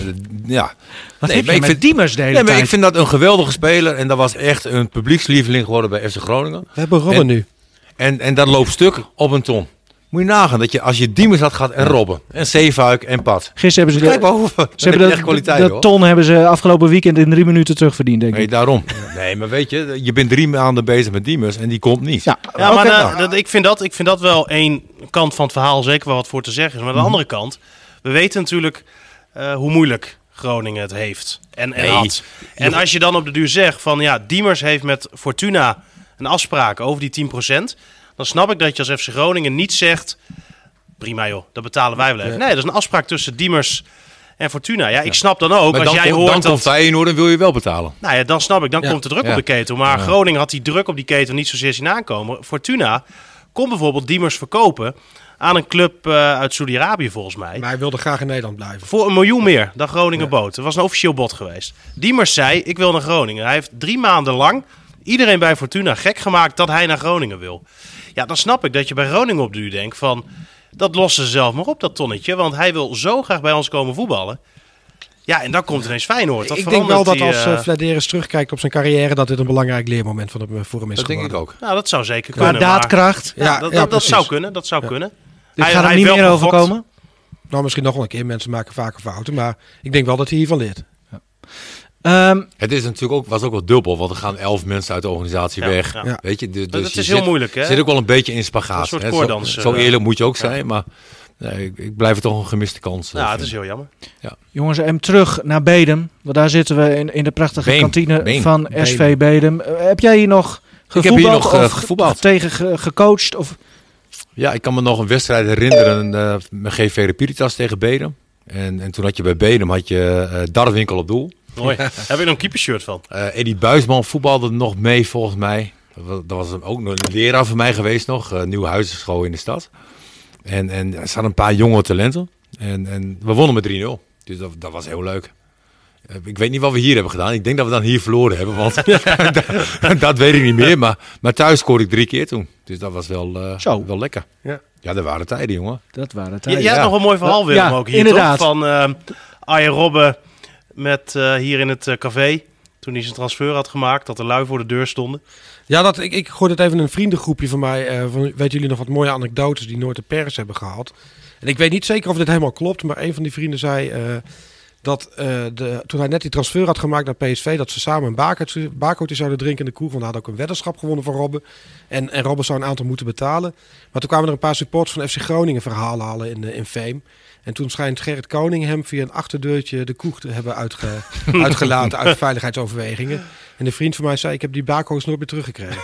ja... Wat Nee, heb maar je ik met vind- Diemers de hele Nee, maar tijd? ik vind dat een geweldige speler. En dat was echt een publiekslieveling geworden bij FC Groningen. We hebben Robben En- nu. En, en dat loopt stuk op een ton. Moet je nagaan dat je als je Diemers had gehad en Robben. En Zeefuik en Pat. Gisteren hebben ze, Kijk de, maar hoeveel. ze hebben echt de, kwaliteit de hoor. ton hebben ze afgelopen weekend in drie minuten terugverdiend, denk Nee, ik. daarom. Nee, maar weet je, je bent drie maanden bezig met Diemers en die komt niet. Ja, Ja, maar oké. nou, dat, ik, vind dat, ik vind dat wel één kant van het verhaal zeker wel wat voor te zeggen is. Maar aan de andere kant, we weten natuurlijk eh, hoe moeilijk Groningen het heeft en, en Nee. had. En als je dan op de duur zegt van ja, Diemers heeft met Fortuna een afspraak over die 10%. Dan snap ik dat je als FC Groningen niet zegt, prima joh, dat betalen wij wel even. Nee, dat is een afspraak tussen Diemers en Fortuna. Ja, ik snap dan ook, Maar als dan, jij hoort dan dat... komt Feyenoord en wil je wel betalen. Nou ja, dan snap ik. Dan Ja. komt de druk Ja. op de ketel. Maar Ja. Groningen had die druk op die ketel niet zozeer zien aankomen. Fortuna kon bijvoorbeeld Diemers verkopen aan een club eh, uit Saudi-Arabië volgens mij. Maar hij wilde graag in Nederland blijven. Voor een miljoen meer dan Groningen bood. Het was een officieel bod geweest. Diemers zei, ik wil naar Groningen. Hij heeft drie maanden lang iedereen bij Fortuna gek gemaakt dat hij naar Groningen wil. Ja, dan snap ik dat je bij Groningen op de duur denkt van... dat lossen ze zelf maar op, dat tonnetje. Want hij wil zo graag bij ons komen voetballen. Ja, en dan komt ineens Feyenoord. Dat ik denk wel dat die, als eh, uh, Flederis terugkijkt op zijn carrière... dat dit een belangrijk leermoment van hem, voor hem is Dat denk ik ook. Nou, dat zou zeker Qua kunnen. maar- daadkracht. Ja, Ja, dat, ja, dat, zou kunnen. Dat zou kunnen. Dit Hij- gaat er niet meer wel over gegokt. komen. Nou, misschien nog wel een keer. Mensen maken vaker fouten. Maar ik denk wel dat hij hiervan leert. Ehm, Het is natuurlijk ook, was ook wel dubbel, want er gaan elf mensen uit de organisatie Ja, weg. ja. Weet je, dus, Dat dus is je heel zit- moeilijk, hè? Zit ook wel een beetje in spagaat. Een soort hè. koordanser, Zo, zo eh. eerlijk moet je ook Ja. zijn, maar nee, ik, ik blijf het toch een gemiste kans. eh, Ja, het is heel jammer. jongens, en terug naar Bedem. Want daar zitten we in, in de prachtige Beem. kantine Beem. van SV Bedem. Eh, heb jij hier nog heb gevoetbald hier nog, eh, of gevoetbald. tegen ge- gecoacht? Of... Ja, ik kan me nog een wedstrijd herinneren eh met GV Repiritas tegen Bedem. En, en toen had je bij Bedem had je eh Darwinkel op doel. Mooi. Heb ik nog een keepershirt van. Eh Eddie Buisman voetbalde nog mee volgens mij. Dat was, dat was ook nog een leraar van mij geweest nog. Uh, Nieuwe huisenschool in de stad. En, en er zaten een paar jonge talenten. En, en we wonnen met 3-0. Dus dat, dat was heel leuk. Eh, Ik weet niet wat we hier hebben gedaan. Ik denk dat we dan hier verloren hebben. Want dat, dat weet ik niet meer. Maar, maar thuis scoorde ik drie keer toen. Dus dat was wel, eh, Zo. wel lekker. Ja. ja, dat waren tijden, jongen. Dat waren. Je, jij hebt nog een mooi verhaal, Willem, Ja, ook hier, inderdaad. toch? Van eh Arjen Robben met eh, hier in het eh, café. Toen hij zijn transfer had gemaakt, dat er lui voor de deur stonden. Ja, dat, ik, ik gooi het even een vriendengroepje van mij. eh, van, weten jullie nog wat mooie anekdotes die nooit de pers hebben gehad? En ik weet niet zeker of dit helemaal klopt, maar een van die vrienden zei eh, dat eh, de, toen hij net die transfer had gemaakt naar PSV, dat ze samen een bakertje- bakertje zouden drinken in de kroeg. Want hij had ook een weddenschap gewonnen van Robben. En, en Robben zou een aantal moeten betalen. Maar toen kwamen er een paar supporters van FC Groningen verhaal halen in, eh, in Fame. En toen schijnt Gerrit Koning hem via een achterdeurtje de kroeg te hebben uitge, uitgelaten uit veiligheidsoverwegingen. En een vriend van mij zei, ik heb die bako's nooit meer teruggekregen.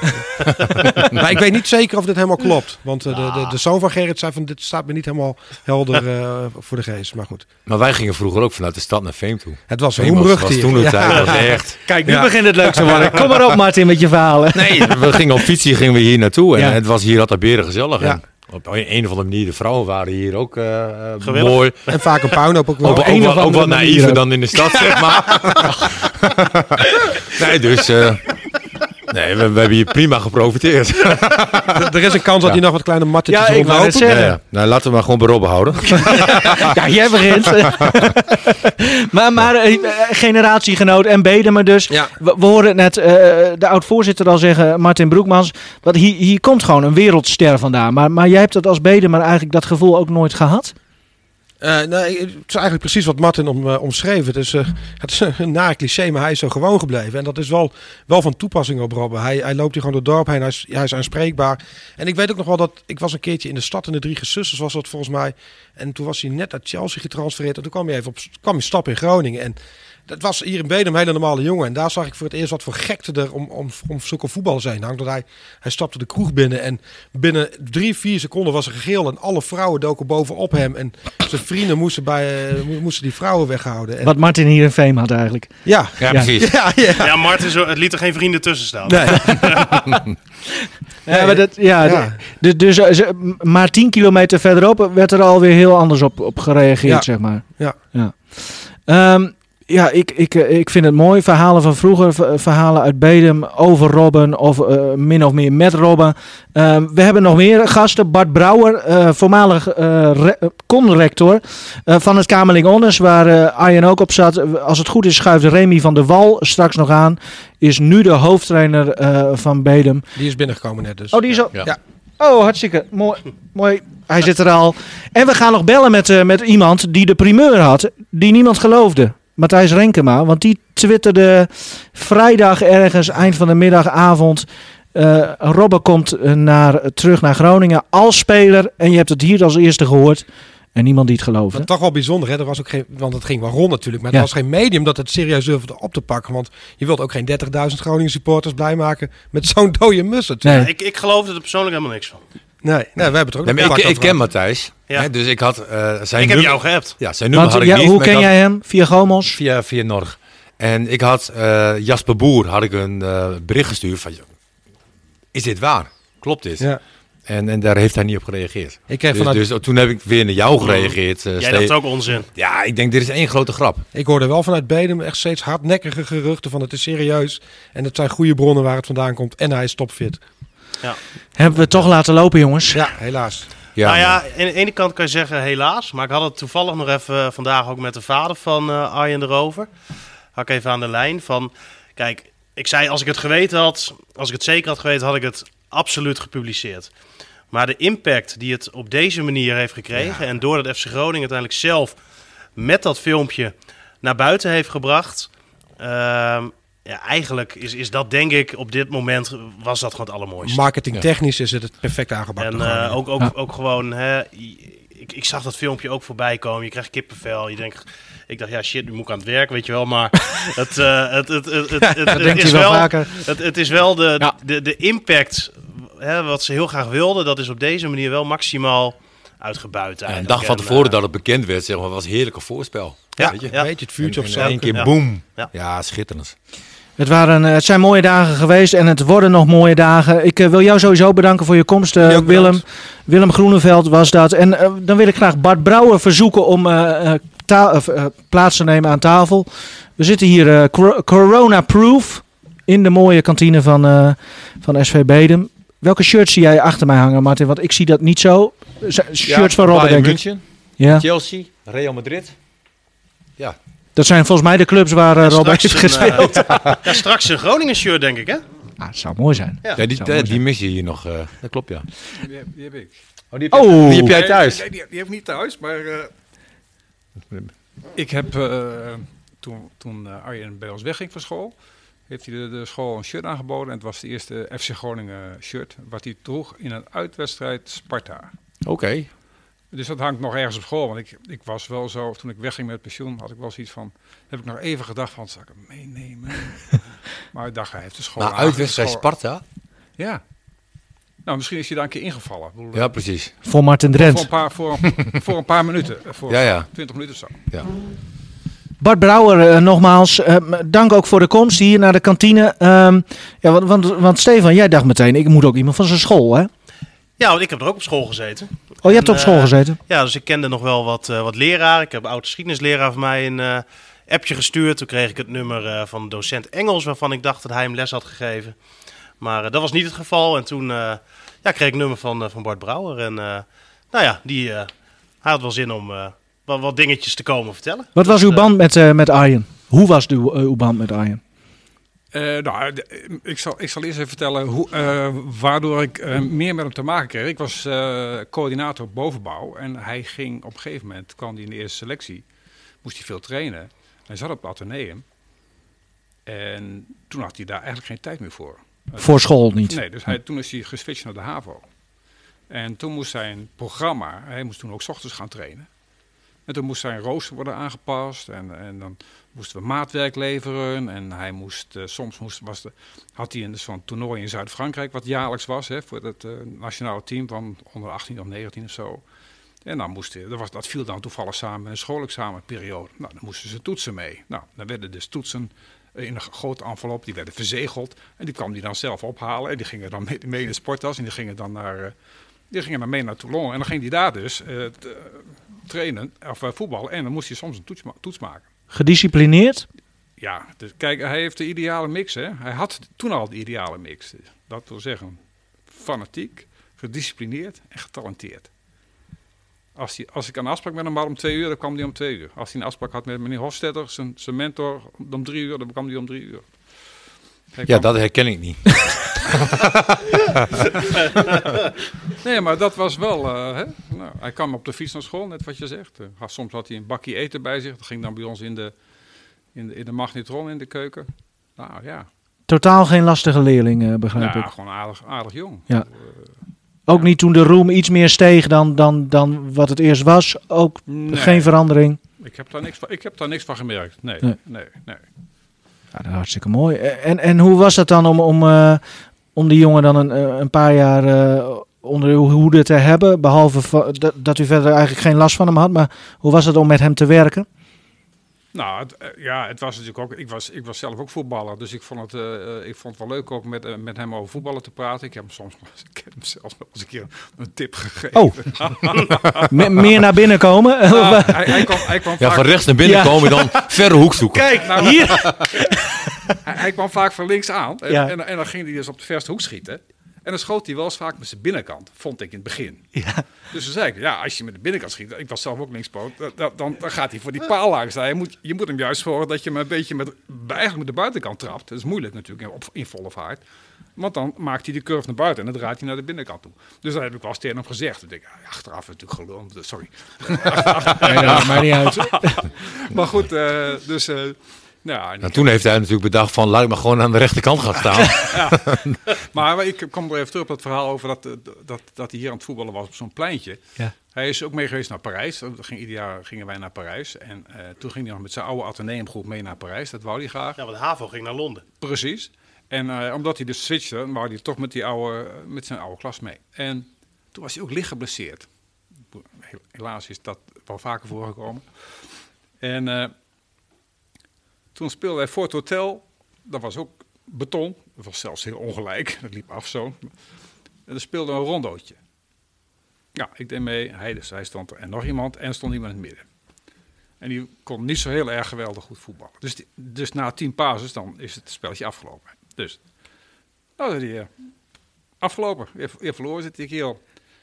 maar ik weet niet zeker of dit helemaal klopt. Want eh, de, de, de zoon van Gerrit zei van, dit staat me niet helemaal helder eh, voor de geest. Maar goed, Maar wij gingen vroeger ook vanuit de stad naar Veem toe. het was een was, was toen de tijd was echt... Kijk, nu Ja. begint het leuk te worden. Kom maar op, Martin, met je verhalen. Nee, we gingen op fietsen gingen we hier naartoe. En Ja. het was hier altijd beren gezellig. Ja. En op een, of andere manier, de vrouwen waren hier ook eh, eh, mooi. En vaak een puinhoop ook wel. Ook, Op ook, een wel- of ook ook. dan in de stad, zeg maar. nee, dus... eh, Nee, we, we hebben hier prima geprofiteerd. er is een kans dat hij nog wat kleine mattetjes Ja, ik wou rondlopen. het zeggen. Ja, ja. Nou, laten we maar gewoon bij Robben houden. Ja, jij begint. maar maar eh, generatiegenoot en Bedemer dus. Ja. We, we hoorden het net eh, de oud-voorzitter al zeggen, Martin Broekmans. Dat hier, hier komt gewoon een wereldster vandaan. Maar, maar jij hebt het als Bedemer eigenlijk dat gevoel ook nooit gehad? Eh, nee, het is eigenlijk precies wat Martin om, eh, omschreef. Het is, eh, een naar cliché, maar hij is zo gewoon gebleven. En dat is wel, wel van toepassing op Robben. Hij, hij loopt hier gewoon door het dorp heen, hij is, hij is aanspreekbaar. En ik weet ook nog wel dat, ik was een keertje in de stad in de Drie Gezusters was dat volgens mij. En toen was hij net uit Chelsea getransfereerd. En toen kwam hij even op kwam hij stap in Groningen. En dat was hier in Bedum een hele normale jongen. En daar zag ik voor het eerst wat voor gekte er om, om, om zulke voetbal zijn hangt. Dat hij, hij stapte de kroeg binnen en binnen drie, vier seconden was er gegil. En alle vrouwen doken bovenop hem. En zijn vrienden moesten, bij, eh, mo- moesten die vrouwen weghouden. En, Wat Martin hier in Fame had eigenlijk. ja. Ja, precies. Ja, ja. Ja, Martin, zo, het liet er geen vrienden tussen staan. Nee. Ja, maar dat, ja, Ja. Dus, dus maar 10 kilometer verderop werd er alweer heel anders op, op gereageerd, Ja. zeg maar. Ja. Ja, Ehm, ja ik, ik, eh, ik vind het mooi. Verhalen van vroeger, v- verhalen uit Bedem over Robben of eh, min of meer met Robben. Ehm, we hebben nog meer gasten. Bart Brouwer, eh, voormalig eh, re- eh, conrector eh, van het Kamerling Onnes, waar eh, Arjen ook op zat. Als het goed is schuift Remy van der Wal straks nog aan. Is nu de hoofdtrainer eh, van Bedem. Die is binnengekomen net dus. Oh, die is al. Ja. Ja. Oh, hartstikke mooi. mooi. Hij zit er al. En we gaan nog bellen met, eh, met iemand die de primeur had, die niemand geloofde. Matthijs Renkema, want die twitterde vrijdag ergens, eind van de middagavond. eh Robben komt eh, naar, terug naar Groningen als speler. En je hebt het hier als eerste gehoord. En niemand die het geloofde. Maar toch wel bijzonder, hè? Er was ook geen, want het ging wel rond natuurlijk. Maar Ja. het was geen medium dat het serieus durfde op te pakken. Want je wilt ook geen 30.000 Groningen supporters blij maken met zo'n dode mus. natuurlijk. Nee. Ik, ik geloofde er persoonlijk helemaal niks van. Nee, nee, we hebben het ook Nee, ik, ken Matthijs. Ja. Hè, dus ik had eh, zijn Ik heb nummer- jou geappt. Ja, zijn nummer Want, had ik ja, niet. hoe ken had- jij hem? Via Gomos? Via, via Norg. En ik had eh, Jasper Boer had ik een eh, bericht gestuurd van... Is dit waar? Klopt dit? Ja. En, en daar heeft hij niet op gereageerd. Ik kreeg Dus, vanuit, dus toen heb ik weer naar jou gereageerd. eh, Jij dacht ook onzin. Ja, ik denk dit is één grote grap. ik hoorde wel vanuit Bedem echt steeds hardnekkige geruchten van het is serieus. En het zijn goede bronnen waar het vandaan komt. En hij is topfit. Hebben we het toch laten lopen, jongens? Ja, helaas. Ja, nou ja, aan de ene kant kan je zeggen helaas. Maar ik had het toevallig nog even eh, vandaag ook met de vader van eh, Arjen erover. Had ik even aan de lijn van... Kijk, ik zei als ik het geweten had, als ik het zeker had geweten, had ik het absoluut gepubliceerd. Maar de impact die het op deze manier heeft gekregen... en doordat FC Groningen uiteindelijk zelf met dat filmpje naar buiten heeft gebracht... ehm, ja, eigenlijk is, is dat denk ik op dit moment was dat gewoon het allermooiste. Marketingtechnisch is het het perfect aangepakt. En eh, ook, ook, Ja. ook gewoon, hè, ik, ik zag dat filmpje ook voorbij komen. Je krijgt kippenvel. Je denkt, ik dacht, ja shit, nu moet ik aan het werk, weet je wel. Maar het, eh, het, het, het, het, het, is wel vaker. het, het is wel de, Ja. de, de impact hè, wat ze heel graag wilden. Dat is op deze manier wel maximaal uitgebuit Ja, een dag van En, tevoren eh, dat het bekend werd, zeg maar, was een heerlijke voorspel. Ja, Weet je? ja. Weet je, het vuurtje op En in één keer boom. Ja. Ja, schitterend. Het, waren, eh, het zijn mooie dagen geweest en het worden nog mooie dagen. Ik eh, wil jou sowieso bedanken voor je komst, eh, Willem. bedankt. Willem Groeneveld was dat. En dan wil ik graag Bart Brouwer verzoeken om eh, eh, eh, plaats te nemen aan tafel. We zitten hier eh, cor- corona-proof in de mooie kantine van, eh, van SV Bedem. Welke shirts zie jij achter mij hangen, Martin? Want ik zie dat niet zo. Z- Shirts van Robben, denk ik. München, Ja. Chelsea, Real Madrid. Dat zijn volgens mij de clubs waar eh, straks heeft een, eh, gespeeld. ja, straks een Groningen shirt, denk ik, hè? Ah, het zou mooi zijn. Ja. ja die, zou mooi die, zijn. mis je hier nog. eh, dat klopt, ja. Die heb, die heb ik. Oh, die Oh. die heb jij thuis. Nee, die, die heb ik niet thuis, maar eh, ik heb eh, toen, toen Arjen bij ons wegging van school, heeft hij de, de school een shirt aangeboden. En het was de eerste FC Groningen shirt wat hij droeg in een uitwedstrijd Sparta. Oké. Dus dat hangt nog ergens op school. Want ik, ik was wel zo, toen ik wegging met pensioen, had ik wel zoiets van, heb ik nog even gedacht van, zal ik hem meenemen? maar ik dacht, hij heeft de school Maar uitwedstrijd Sparta? Ja. Nou, misschien is hij daar een keer ingevallen. Ja, precies. Voor Martin voor, Drent. een paar, voor, voor een paar minuten. eh, Voor Ja, ja. 20 minuten of zo. Ja. Bart Brouwer, eh, nogmaals, eh, dank ook voor de komst hier naar de kantine. Ehm, ja, want, want, want Stefan, jij dacht meteen, ik moet ook iemand van zijn school, hè? Ja, want ik heb er ook op school gezeten. Oh, je hebt En, op school eh, gezeten? Ja, dus ik kende nog wel wat, eh, wat leraren. Ik heb een oud geschiedenisleraar van mij een eh, appje gestuurd. Toen kreeg ik het nummer van docent Engels, waarvan ik dacht dat hij hem les had gegeven. Maar dat was niet het geval. En toen ja, kreeg ik een nummer van, van Bart Brouwer. En nou ja, die, hij had wel zin om wat, wat dingetjes te komen vertellen. Wat was uw band met, met Arjen? Hoe was uw, uw band met Arjen? Uh, nou, ik zal, ik zal eerst even vertellen hoe, uh, waardoor ik uh, meer met hem te maken kreeg. Ik was coördinator bovenbouw en hij ging op een gegeven moment, kwam hij in de eerste selectie, moest hij veel trainen. Hij zat op het ateneum en toen had hij daar eigenlijk geen tijd meer voor. Voor school niet? Nee, dus hij, toen is hij geswitcht naar de HAVO. En toen moest zijn programma, hij moest toen ook s ochtends gaan trainen. En toen moest zijn rooster worden aangepast en, en dan moesten we maatwerk leveren. En hij moest, uh, soms moest, was de, had hij een zo'n toernooi in Zuid-Frankrijk, wat jaarlijks was, hè, voor het uh, nationale team van onder 18 of 19 of zo. En dan moest dat, was, dat viel dan toevallig samen met een schoolexamenperiode. Nou, dan moesten ze toetsen mee. Nou, dan werden dus toetsen in een grote envelop, die werden verzegeld. En die kwam hij dan zelf ophalen. En die gingen dan mee, in de sporttas. En die gingen dan naar, uh, die gingen dan mee naar Toulon. En dan ging hij daar dus trainen, of voetballen. En dan moest hij soms een toets, toets maken. Gedisciplineerd? Ja, dus kijk, hij heeft de ideale mix. Hè? Hij had toen al de ideale mix. Dat wil zeggen, fanatiek, gedisciplineerd en getalenteerd. Als, hij, als ik een afspraak met hem had om twee uur, dan kwam hij om twee uur. Als hij een afspraak had met meneer Hofstetter, zijn, zijn mentor, om drie uur, dan kwam hij om drie uur. Ja, dat herken ik niet. nee, maar dat was wel. Uh, hè? Nou, hij kwam op de fiets naar school, net wat je zegt. Uh, soms had hij een bakje eten bij zich. Dat ging dan bij ons in de, in de, in de magnetron in de keuken. Nou ja. Totaal geen lastige leerling, uh, begrijp ja, ik. gewoon aardig, aardig jong. Ja. ook niet toen de roem iets meer steeg dan, dan, dan wat het eerst was. Ook nee. geen verandering. Ik heb, daar niks van, ik heb daar niks van gemerkt. Nee, nee, nee. nee. Ja, dat is hartstikke mooi. En, en hoe was dat dan om, om, uh, om die jongen dan een, een paar jaar uh, onder uw hoede te hebben? Behalve dat, dat u verder eigenlijk geen last van hem had. Maar hoe was het om met hem te werken? Nou, het, ja, het was natuurlijk ook. Ik was, ik was zelf ook voetballer, dus ik vond het, uh, ik vond het wel leuk ook met, uh, met hem over voetballen te praten. Ik heb hem soms ik heb hem zelfs nog eens een keer een tip gegeven. Oh, meer naar binnen komen? Nou, hij, hij, kwam, hij kwam ja, vaak... van rechts naar binnen ja. komen, dan verre hoek zoeken. Kijk, nou, hier. hij, hij, kwam vaak van links aan en, ja. en, en, dan ging hij dus op de verste hoek schieten. En dan schoot hij wel eens vaak met zijn binnenkant, vond ik in het begin. Ja. Dus dan zei ik, ja, als je met de binnenkant schiet, ik was zelf ook linkspoot, dan, dan, dan gaat hij voor die paal langs. Je moet, je moet hem juist zorgen dat je hem een beetje met, eigenlijk met de buitenkant trapt. Dat is moeilijk natuurlijk in, in volle vaart. Want dan maakt hij de curve naar buiten en dan draait hij naar de binnenkant toe. Dus dat heb ik wel eens tegen hem gezegd. Dan denk ik, ja, achteraf natuurlijk gelul, sorry. nee, nou, maar niet uit. maar goed, uh, dus... Uh, nou, nou, toen heeft hij natuurlijk bedacht van laat ik maar gewoon aan de rechterkant gaan staan. ja. Maar ik kom er even terug op dat verhaal over dat, dat, dat hij hier aan het voetballen was op zo'n pleintje. Ja. Hij is ook mee geweest naar Parijs. Ging, ieder jaar gingen wij naar Parijs. En uh, toen ging hij nog met zijn oude ateneumgroep mee naar Parijs. Dat wou hij graag. Ja, want HAVO ging naar Londen. Precies. En uh, omdat hij dus switchte, wou hij toch met, die oude, met zijn oude klas mee. En toen was hij ook licht geblesseerd. Helaas is dat wel vaker voorgekomen. En... Uh, toen speelde hij voor het hotel. Dat was ook beton. Dat was zelfs heel ongelijk. Dat liep af zo. En er speelde een rondootje. Ja, ik deed mee. Hij, dus, hij stond er. En nog iemand. En stond iemand in het midden. En die kon niet zo heel erg geweldig goed voetballen. Dus, dus na tien pases dan is het spelletje afgelopen. Dus, nou die, uh, afgelopen. Je, verloren zit ik hier al.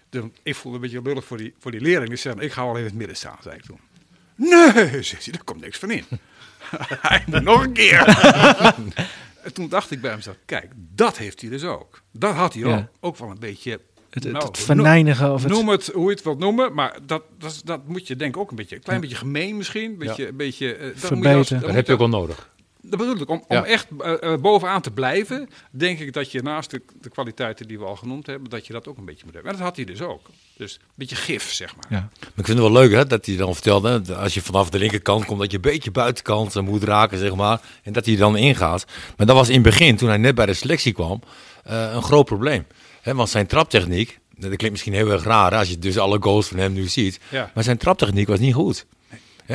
Dus ik voelde een beetje lullig voor die, voor die leerling. Die zei, ik ga wel in het midden staan, zei ik toen. Nee, zei hij, daar komt niks van in. hij moet nog een keer. en toen dacht ik bij hem, kijk, dat heeft hij dus ook. Dat had hij ja. ook. Ook wel een beetje... Het, het, nou, het verneinigen of het... Noem het hoe je het wilt noemen, maar dat, dat, dat moet je denk ik ook een beetje... Een klein ja. beetje gemeen misschien. Beetje, ja. een beetje, uh, dat, moet je als, dat, dat heb je ook wel nodig. Dat bedoel ik. Om, om echt uh, bovenaan te blijven, denk ik dat je naast de, de, kwaliteiten die we al genoemd hebben, dat je dat ook een beetje moet hebben. En dat had hij dus ook. Dus een beetje gif, zeg maar. Ja. Maar ik vind het wel leuk hè, dat hij dan vertelde, als je vanaf de linkerkant komt, dat je een beetje buitenkant moet raken, zeg maar. En dat hij dan ingaat. Maar dat was in het begin, toen hij net bij de selectie kwam, uh, een groot probleem. Hè, want zijn traptechniek, dat klinkt misschien heel erg raar als je dus alle goals van hem nu ziet. Ja. Maar zijn traptechniek was niet goed.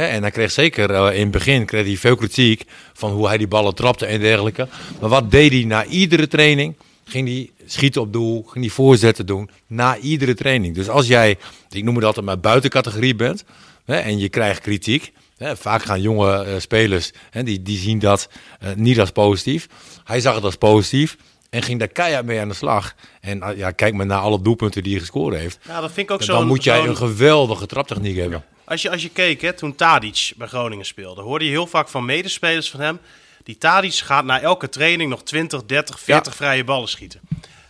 En hij kreeg zeker uh, in het begin kreeg hij veel kritiek van hoe hij die ballen trapte en dergelijke. Maar wat deed hij na iedere training? Ging hij schieten op doel, ging hij voorzetten doen na iedere training. Dus als jij, ik noem het altijd maar buitencategorie bent en je krijgt kritiek. Vaak gaan jonge uh, spelers, die, die zien dat uh, niet als positief. Hij zag het als positief. En ging daar keihard mee aan de slag. En ah, ja, kijk maar naar alle doelpunten die hij gescoord heeft. Ja, dat vind ik ook Dan zo. moet jij een geweldige traptechniek hebben. Als je, als je keek, hè, toen Tadic bij Groningen speelde, hoorde je heel vaak van medespelers van hem. Die Tadic gaat na elke training nog 20, 30, 40 vrije ballen schieten.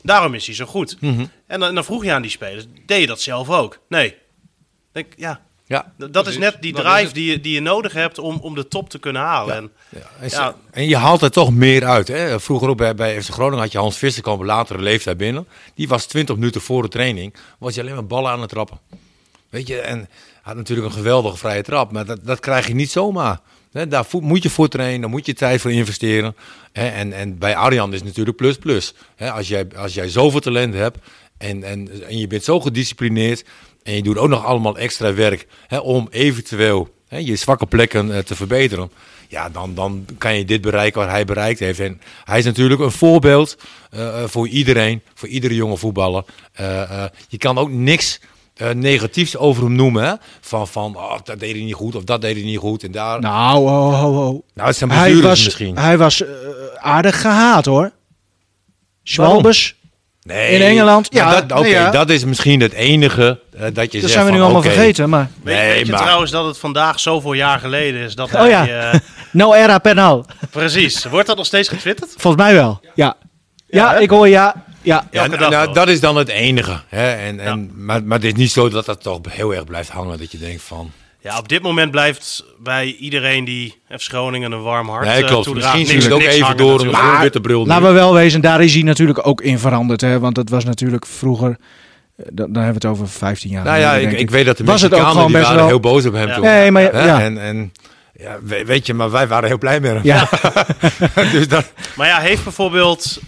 Daarom is hij zo goed. Mhm. En dan, dan vroeg je aan die spelers, deed je dat zelf ook? Nee. Denk, ja. Ja, dat is net die drive die je, die je nodig hebt om, om de top te kunnen halen. En, En, ja, en je haalt er toch meer uit. Hè? Vroeger ook bij, bij FC Groningen had je Hans Visser komen latere leeftijd binnen. Die was 20 minuten voor de training. Was je alleen maar ballen aan het trappen. Weet je, en had natuurlijk een geweldige vrije trap. Maar dat, dat krijg je niet zomaar. Hè? Daar moet je voor trainen, daar moet je tijd voor investeren. En, en bij Arjan is natuurlijk plus plus. Hè? Als, jij, als jij zoveel talent hebt en, en, en je bent zo gedisciplineerd. En je doet ook nog allemaal extra werk om eventueel je zwakke plekken eh, te verbeteren. Ja, dan, dan kan je dit bereiken wat hij bereikt heeft. En hij is natuurlijk een voorbeeld eh, eh, voor iedereen, voor iedere jonge voetballer. Je kan ook niks eh, negatiefs over hem noemen. Hè? Van, van oh, dat deed hij niet goed of dat deed hij niet goed. En daar... Nou, ho, ho, ho. Nou, het zijn hij was, misschien. Hij was eh, aardig gehaat hoor. Schwalbes. Nee, In Engeland. maar Ja, dat, oké, nee, ja. dat is misschien het enige eh, dat je Dat zegt zijn we nu van, allemaal vergeten, maar... weet, Nee, weet je maar- trouwens dat het vandaag zoveel jaar geleden is dat Oh hij... ja. No era penal. precies. Wordt dat nog steeds getwitterd? Volgens mij wel. Ja. Ja, ik hoor ja. Ja. Nou, nou, dat is dan het enige. Hè? En, en, maar, maar het is niet zo dat dat toch heel erg blijft hangen. Dat je denkt van... Ja, op dit moment blijft bij iedereen die FC Groningen een warm hart Nee, eh, klopt. Misschien zien we het ook even hangen door een natuurlijk. witte bril. Laten we wel wezen, daar is hij natuurlijk ook in veranderd. Hè? Want het was natuurlijk vroeger... eh, Dan, dan hebben we het over 15 jaar. Nou ja, ik, weet dat de Was het ook gewoon die best waren wel- heel boos op hem Ja. toen. Nee, maar ja. En, en ja, we- weet je, maar wij waren heel blij met hem. Ja. dus dat, Maar ja, heeft bijvoorbeeld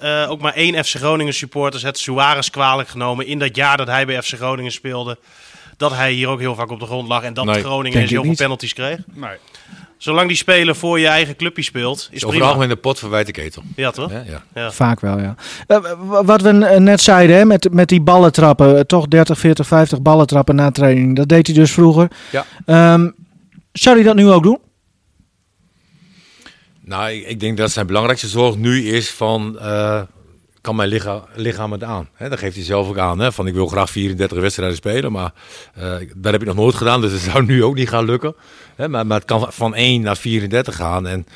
eh, ook maar één FC Groningen supporters het Suarez kwalijk genomen in dat jaar dat hij bij FC Groningen speelde. Dat hij hier ook heel vaak op de grond lag en dat Nee, Groningen eens heel veel penalties kreeg. Nee. Zolang die speler voor je eigen clubje speelt, is over prima. algemeen de pot verwijt de ketel. Ja, toch? Ja. Ja. Vaak wel, ja. Eh, wat we eh, net zeiden, hè, met, met die ballentrappen. toch 30, 40, 50 ballentrappen na training. Dat deed hij dus vroeger. Ja. Ehm, zou hij dat nu ook doen? Nou, ik, denk dat zijn belangrijkste zorg nu is van... eh, kan mijn lichaam, lichaam het aan? Hè, dat geeft hij zelf ook aan. Hè? Van ik wil graag 34 wedstrijden spelen, maar eh, dat heb ik nog nooit gedaan. Dus het zou nu ook niet gaan lukken. Maar, maar het kan van 1 naar 34 gaan. En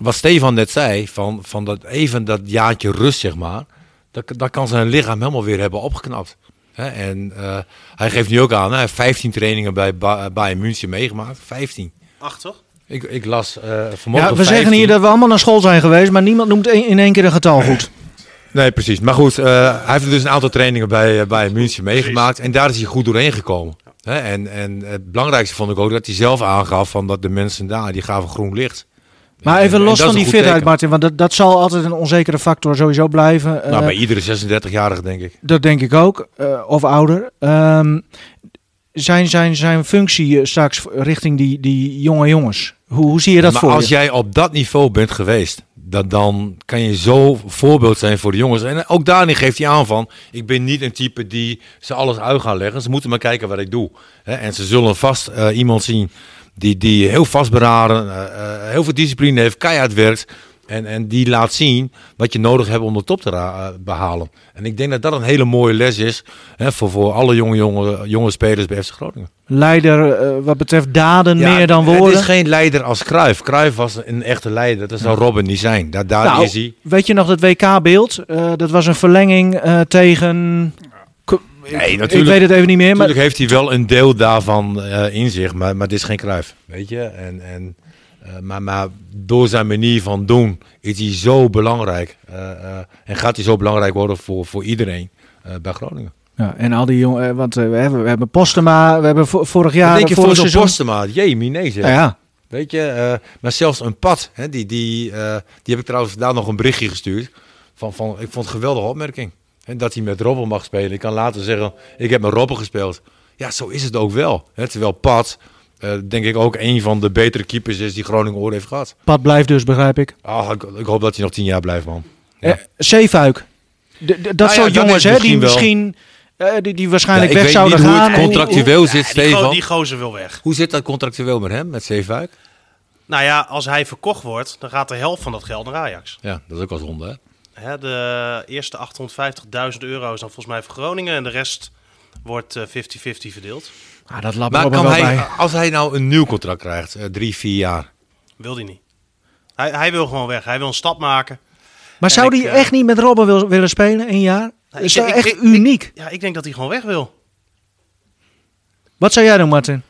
wat Stefan net zei, van, van dat even dat jaartje rust, zeg maar. Dat, dat kan zijn lichaam helemaal weer hebben opgeknapt. En eh, hij geeft nu ook aan, hij heeft 15 trainingen bij Ba- Bayern München meegemaakt. 15. Acht, toch? Ik, ik las eh vanmorgen Ja, we 15. zeggen hier dat we allemaal naar school zijn geweest, maar niemand noemt een- in één keer een getal goed. Nee, precies. Maar goed, eh, hij heeft dus een aantal trainingen bij, uh, bij München meegemaakt. En daar is hij goed doorheen gekomen. Hè? En, en het belangrijkste vond ik ook dat hij zelf aangaf van dat de mensen daar, die gaven groen licht. Maar En- even en los van die fitheid, teken. Martin, want dat, dat zal altijd een onzekere factor sowieso blijven. Nou, Eh, bij iedere 36-jarige denk ik. Dat denk ik ook, eh, of ouder. Ehm, zijn, zijn, zijn functie eh, straks richting die, die jonge jongens, hoe, hoe zie je dat maar voor als je? jij op dat niveau bent geweest, dat, dan kan je zo voorbeeld zijn voor de jongens. En ook daarin geeft hij aan van, ik ben niet een type die ze alles uit gaan leggen. Ze moeten maar kijken wat ik doe. En ze zullen vast eh, iemand zien die, die heel vastberaden, eh, eh, heel veel discipline heeft, keihard werkt. En, en die laat zien wat je nodig hebt om de top te eh, behalen. En ik denk dat dat een hele mooie les is hè, voor, voor alle jonge, jonge, jonge spelers bij FC Groningen. Leider eh, wat betreft daden Ja, meer dan Het woorden. is geen leider als Cruijff. Cruijff was een echte leider. Dat zou Robin niet zijn. Daar, daar Nou, is hij. Weet je nog dat WK-beeld? Eh, dat was een verlenging tegen... Nee, ik, natuurlijk- ik weet het even niet meer, maar Natuurlijk heeft hij wel een deel daarvan in zich, maar, maar het is geen Cruijff. Weet je? En, en, eh, maar, maar door zijn manier van doen is hij zo belangrijk. eh, eh, en gaat hij zo belangrijk worden voor, voor iedereen bij Groningen. Ja, en al die jongen, want we, hebben, we hebben Postema, we hebben vo- vorig jaar. Wat denk je voor zo'n seizoen- Postema? Jee, nee zeg. Ja, ja. Weet je, maar zelfs een pad, hè, die, die, die heb ik trouwens daar nog een berichtje gestuurd. Van, van, ik vond het een geweldige opmerking. En dat hij met Robben mag spelen. Ik kan later zeggen, ik heb met Robben gespeeld. Ja, zo is het ook wel. Hè, terwijl Pat, eh, denk ik ook een van de betere keepers is die Groningen ooit heeft gehad. Pad blijft dus, begrijp ik. Ah, ik, ik hoop dat hij nog tien jaar blijft, man. Eh, Zeefuik. Dat Nou ja, soort jongens hè, die misschien wel- misschien, eh, die, die waarschijnlijk Ja, ik weg weet zouden niet hoe gaan. het En- contractueel Ja, zit, die, Stefan. die gozer wil weg. Hoe zit dat contractueel met hem, met Zeefuik? Nou ja, als hij verkocht wordt, dan gaat de helft van dat geld naar Ajax. Ja, dat is ook wel zonde, hè? Hè, de eerste 850.000 euro is dan volgens mij voor Groningen. En de rest wordt eh, 50-50 verdeeld. Ah, dat Maar Robben kan wel hij, bij. als hij nou een nieuw contract krijgt, eh, drie, vier jaar. Wil hij niet. Hij, hij wil gewoon weg. Hij wil een stap maken. Maar En zou ik, die eh, echt niet met Robben wil, willen spelen een jaar? Nou, is ik- dat ik- echt ik- uniek? Ja, ik denk dat hij gewoon weg wil. Wat zou jij doen, Martin?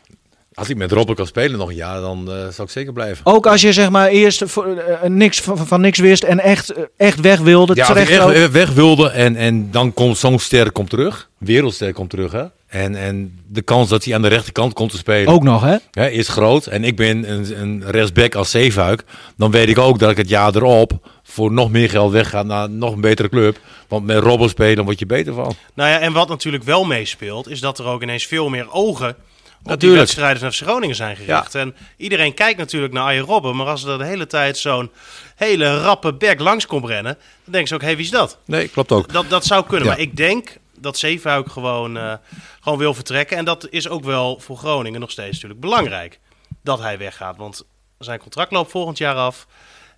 Als ik met Robben kan spelen nog een jaar, dan eh, zou ik zeker blijven. Ook als je zeg maar eerst voor, niks van, van niks wist en echt, echt weg wilde. Ja, als ik terecht echt ook. weg wilde en, en dan komt zo'n ster komt terug. Wereldster komt terug, hè. En, en de kans dat hij aan de rechterkant komt te spelen... Ook nog, hè? hè, is groot. En ik ben een, een rechtsback als Zeefuik. Dan weet ik ook dat ik het jaar erop voor nog meer geld wegga naar nog een betere club. Want met Robben spelen word je beter van. Nou ja, en wat natuurlijk wel meespeelt, is dat er ook ineens veel meer ogen op die van FC Groningen zijn gericht. En iedereen kijkt natuurlijk naar Arjen Robben, maar als er de hele tijd zo'n hele rappe back langs komt rennen, dan denken ze ook, hé, wie is dat? Nee, klopt ook. Dat, dat zou kunnen, Ja. maar ik denk dat Zeefuik gewoon, eh, gewoon wil vertrekken. En dat is ook wel voor Groningen nog steeds natuurlijk belangrijk, dat hij weggaat. Want zijn contract loopt volgend jaar af.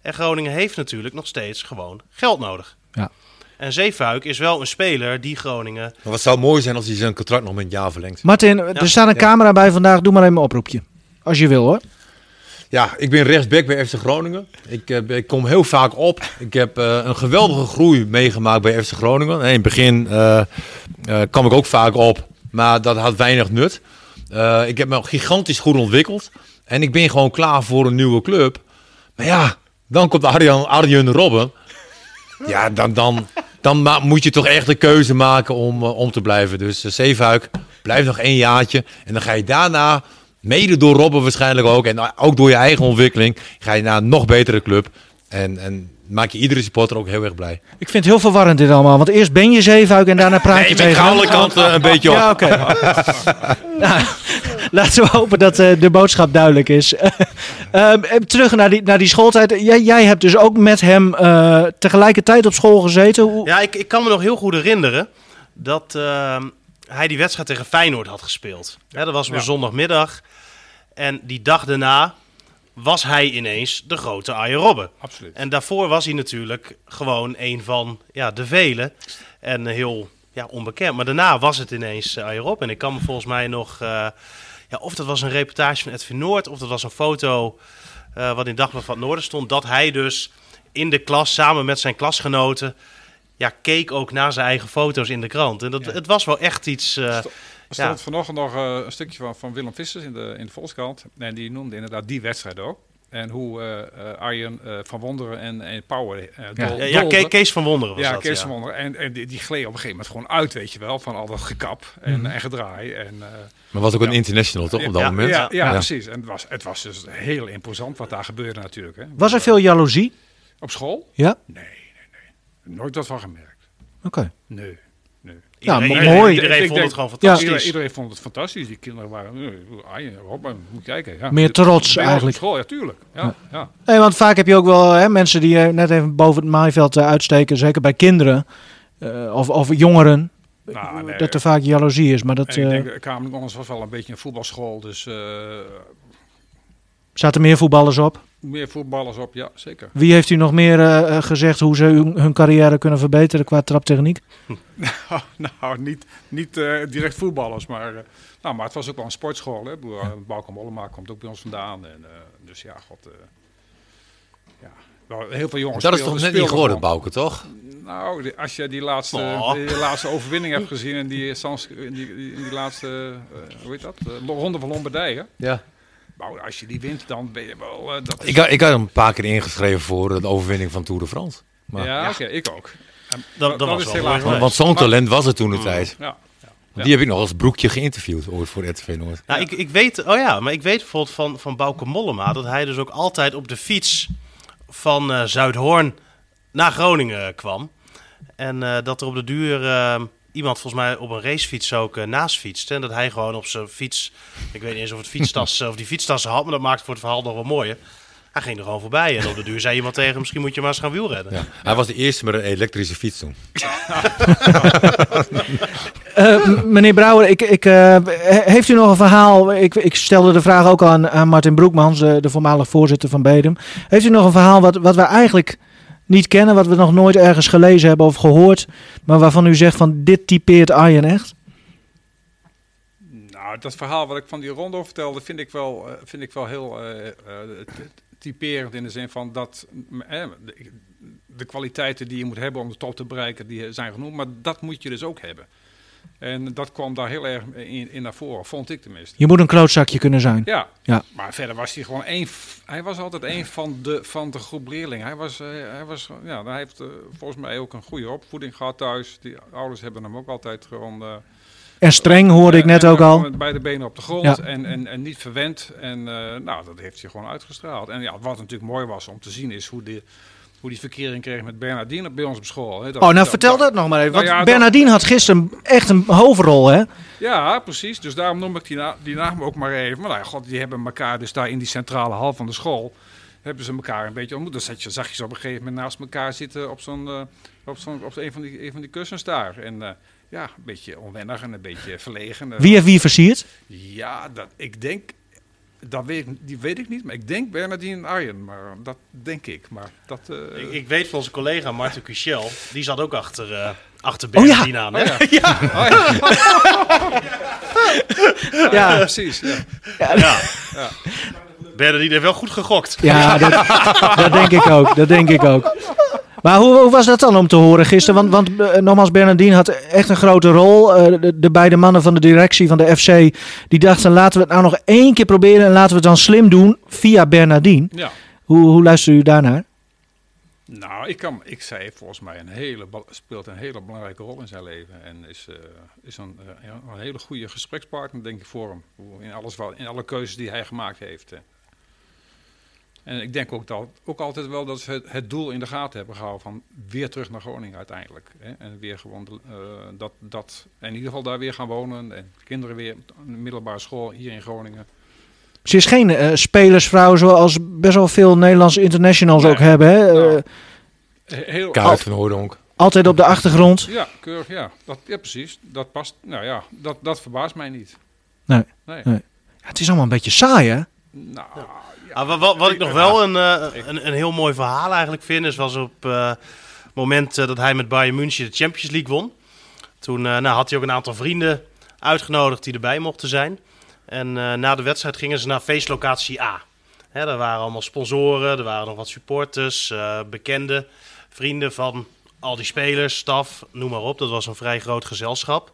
En Groningen heeft natuurlijk nog steeds gewoon geld nodig. Ja. En Zeefuik is wel een speler die Groningen Maar wat zou mooi zijn als hij zijn contract nog met een jaar verlengt. Martin, er staat een camera bij vandaag. Doe maar even een oproepje. Als je wil, hoor. Ja, ik ben rechtsback bij FC Groningen. Ik, eh, ik kom heel vaak op. Ik heb eh, een geweldige groei meegemaakt bij FC Groningen. In het begin eh, kwam ik ook vaak op, maar dat had weinig nut. Ik heb me gigantisch goed ontwikkeld. En ik ben gewoon klaar voor een nieuwe club. Maar ja, dan komt Arjan, Arjen Robben. Ja, dan, dan, dan moet je toch echt een keuze maken om, om te blijven. Dus uh, Zeefuik, blijf nog één jaartje. En dan ga je daarna, mede door Robben waarschijnlijk ook... en ook door je eigen ontwikkeling, ga je naar een nog betere club. En, en maak je iedere supporter ook heel erg blij. Ik vind het heel verwarrend dit allemaal. Want eerst ben je zeefuik en daarna praat Nee, je ik ben tegen hem. alle kanten een beetje op. Ja, oké. nou, laten we hopen dat eh, de boodschap duidelijk is. Ehm, en terug naar die, naar die schooltijd. Jij, jij hebt dus ook met hem eh, tegelijkertijd op school gezeten. Hoe- Ja, ik, ik kan me nog heel goed herinneren dat ehm, hij die wedstrijd tegen Feyenoord had gespeeld. Dat was op Ja. zondagmiddag. En die dag daarna was hij ineens de grote Arjen Robben. Absoluut. En daarvoor was hij natuurlijk gewoon een van ja, de velen. En heel ja, onbekend. Maar daarna was het ineens uh, Arjen Robben. En ik kan me volgens mij nog... eh, ja, of dat was een reportage van Edwin Noord... of dat was een foto eh, wat in Dagblad van het Noorden stond... dat hij dus in de klas samen met zijn klasgenoten... Ja, keek ook naar zijn eigen foto's in de krant. En dat, het was wel echt iets... eh, Er stond ja. vanochtend nog eh, een stukje van, van Willem Vissers in de, in de Volkskrant. En die noemde inderdaad die wedstrijd ook. En hoe eh, eh, Arjen eh, van Wonderen en, en Power eh Ja. dol- Ja, ja, dolden. Ke- Kees van Wonderen was ja, dat, Kees ja. van Wonderen. En, en die, die gleed op een gegeven moment gewoon uit, weet je wel. Van al dat gekap en, Mhm. en gedraai. En, eh, Maar was ook een international, toch, op dat ja, moment? Ja, ja, Ja. precies. En het was, het was dus heel imposant wat daar gebeurde natuurlijk. Hè. Was er veel jaloezie? Op school? Ja? Nee, Nooit wat van gemerkt. Oké. Nee, nee. Ja, Iedereen- mo- iedereen- mooi. iedereen vond denk- het gewoon Ja. fantastisch. Iedereen, iedereen vond het fantastisch. Die kinderen waren... eh, Robben, moet je kijken. Ja. Meer trots ons eigenlijk. Op school, ja, tuurlijk. Ja, ja. Nee, want vaak heb je ook wel hè, mensen die eh, net even boven het maaiveld eh, uitsteken. Zeker bij kinderen. eh, of, of jongeren. Nou, nee. Dat er vaak jaloezie is. Maar dat En ik denk, de Kamer was wel een beetje een voetbalschool. Dus eh, zaten meer voetballers op. meer voetballers op, ja, zeker. Wie heeft u nog meer eh, eh, gezegd hoe ze hun, hun carrière kunnen verbeteren qua traptechniek? nou, niet, niet eh, direct voetballers, maar, eh, nou, maar het was ook wel een sportschool. Hè? Ja. Bauke Mollema komt ook bij ons vandaan. En, eh, dus ja, god, eh, ja, wel heel veel jongens Dat is toch net niet geworden. Bouke, toch? Nou, als je die laatste, Oh. die laatste overwinning hebt gezien en die, Sans, die, die, die laatste, eh, hoe heet dat, de ronde van Lombardije. Ja. Nou, als je die wint, dan ben je wel... eh, dat is- Ik, had- ik had hem een paar keer ingeschreven voor de overwinning van Tour de France. Maar, ja, oké, ik ook. En Dat- dat was wel want, want zo'n Maar- talent was er toen de tijd. Ja, Die heb ik nog als broekje geïnterviewd ooit voor RTV Noord. Nou, ik, ik weet, oh ja, maar ik weet bijvoorbeeld van, van Bauke Mollema dat hij dus ook altijd op de fiets van eh, Zuidhoorn naar Groningen kwam. En eh, dat er op de duur eh, iemand volgens mij op een racefiets ook eh, naast fietste. En dat hij gewoon op zijn fiets, ik weet niet eens of het fietstas of die fietstassen had, maar dat maakt voor het verhaal nog wel mooier. Hij ging er gewoon voorbij en op de duur zei iemand tegen hem, misschien moet je maar eens gaan wielrennen. Ja. Hij was de eerste met een elektrische fiets toen. Eh, meneer Brouwer, ik, ik, eh, he- heeft u nog een verhaal? Ik, ik stelde de vraag ook aan, aan Martin Broekmans, de, de voormalig voorzitter van Bedem. Heeft u nog een verhaal wat, wat we eigenlijk niet kennen, wat we nog nooit ergens gelezen hebben of gehoord, maar waarvan u zegt van dit typeert Arjen echt? Nou, dat verhaal wat ik van die Rondo vertelde, vind ik wel, eh, vind ik wel heel t- typerend in de zin van dat eh, de, de kwaliteiten die je moet hebben om de top te bereiken, die zijn genoemd, maar dat moet je dus ook hebben. En dat kwam daar heel erg in, in naar voren, vond ik tenminste. Je moet een klootzakje kunnen zijn. Ja, Ja. maar verder was hij gewoon één. Hij was altijd één van de, van de groep leerlingen. Hij, was, eh, hij, was, ja, hij heeft eh, volgens mij ook een goede opvoeding gehad thuis. Die ouders hebben hem ook altijd gewoon. En streng hoorde ik net ook al. met beide benen op de grond Ja. en, en, en niet verwend. En eh, nou, dat heeft hij gewoon uitgestraald. En ja, wat natuurlijk mooi was om te zien is hoe die, hoe die verkering kreeg met Bernardine bij ons op school. Hè. Dat- Oh, nou vertel dat nog maar even. Nou ja, Bernardine had gisteren echt een hoofdrol, hè? Ja, precies. Dus daarom noem ik die, na- die naam ook maar even. Maar nou ja, god, die hebben elkaar dus daar in die centrale hal van de school... hebben ze elkaar een beetje ontmoet. Dan zat je, zag je ze op een gegeven moment naast elkaar zitten... op, zo'n, eh, op, zo'n, op een, van die, een van die kussens daar. En eh, ja, een beetje onwennig en een beetje verlegen. Wie heeft wie versierd? Ja, dat, ik denk... Dat weet, ik- die weet ik niet, maar ik denk Bernardine en Arjen. Maar dat denk ik. Maar dat... eh, Ik, ik weet van onze collega Martin Cuchel, die zat ook achter, eh achter Oh ja. Bernardine aan. hè? Oh ja. Oh Ja. precies. Ja. Ja. Ja. Bernardine heeft wel goed gegokt. Ja, dat, dat denk ik ook. Dat denk ik ook. Maar hoe, hoe was dat dan om te horen gisteren? Want, want eh, nogmaals, Bernardine had echt een grote rol. Eh, de, de beide mannen van de directie van de FC, die dachten laten we het nou nog één keer proberen en laten we het dan slim doen via Bernardine. Ja. Hoe, hoe luistert u daarnaar? Nou, ik, kan, ik zei volgens mij een hele, speelt een hele belangrijke rol in zijn leven. En is, eh, is een, een hele goede gesprekspartner, denk ik, voor hem. In, alles wat, in alle keuzes die hij gemaakt heeft. En ik denk ook, dat, ook altijd wel dat ze het, het doel in de gaten hebben gehouden van weer terug naar Groningen uiteindelijk. Hè? En weer gewoon de- eh, dat, dat, in ieder geval daar weer gaan wonen. En kinderen weer een middelbare school hier in Groningen. Ze is geen eh, spelersvrouw zoals best wel veel Nederlandse internationals Nee. ook hebben. Hè? Eh, Heel, Kaart van Hooydonk. altijd op de achtergrond. Ja, keurig, ja. Dat, ja, precies. Dat past. Nou ja, dat, dat verbaast mij niet. Nee. Nee. nee. Ja, het is allemaal een beetje saai, hè? Nou, Ah, wat, wat, wat ik nog wel een, eh, een, een heel mooi verhaal eigenlijk vind, is was op eh, het moment eh, dat hij met Bayern München de Champions League won. Toen nou, had hij ook een aantal vrienden uitgenodigd die erbij mochten zijn. En na de wedstrijd gingen ze naar feestlocatie A. Hè, daar waren allemaal sponsoren, er waren nog wat supporters, eh bekende vrienden van al die spelers, staf, noem maar op. Dat was een vrij groot gezelschap.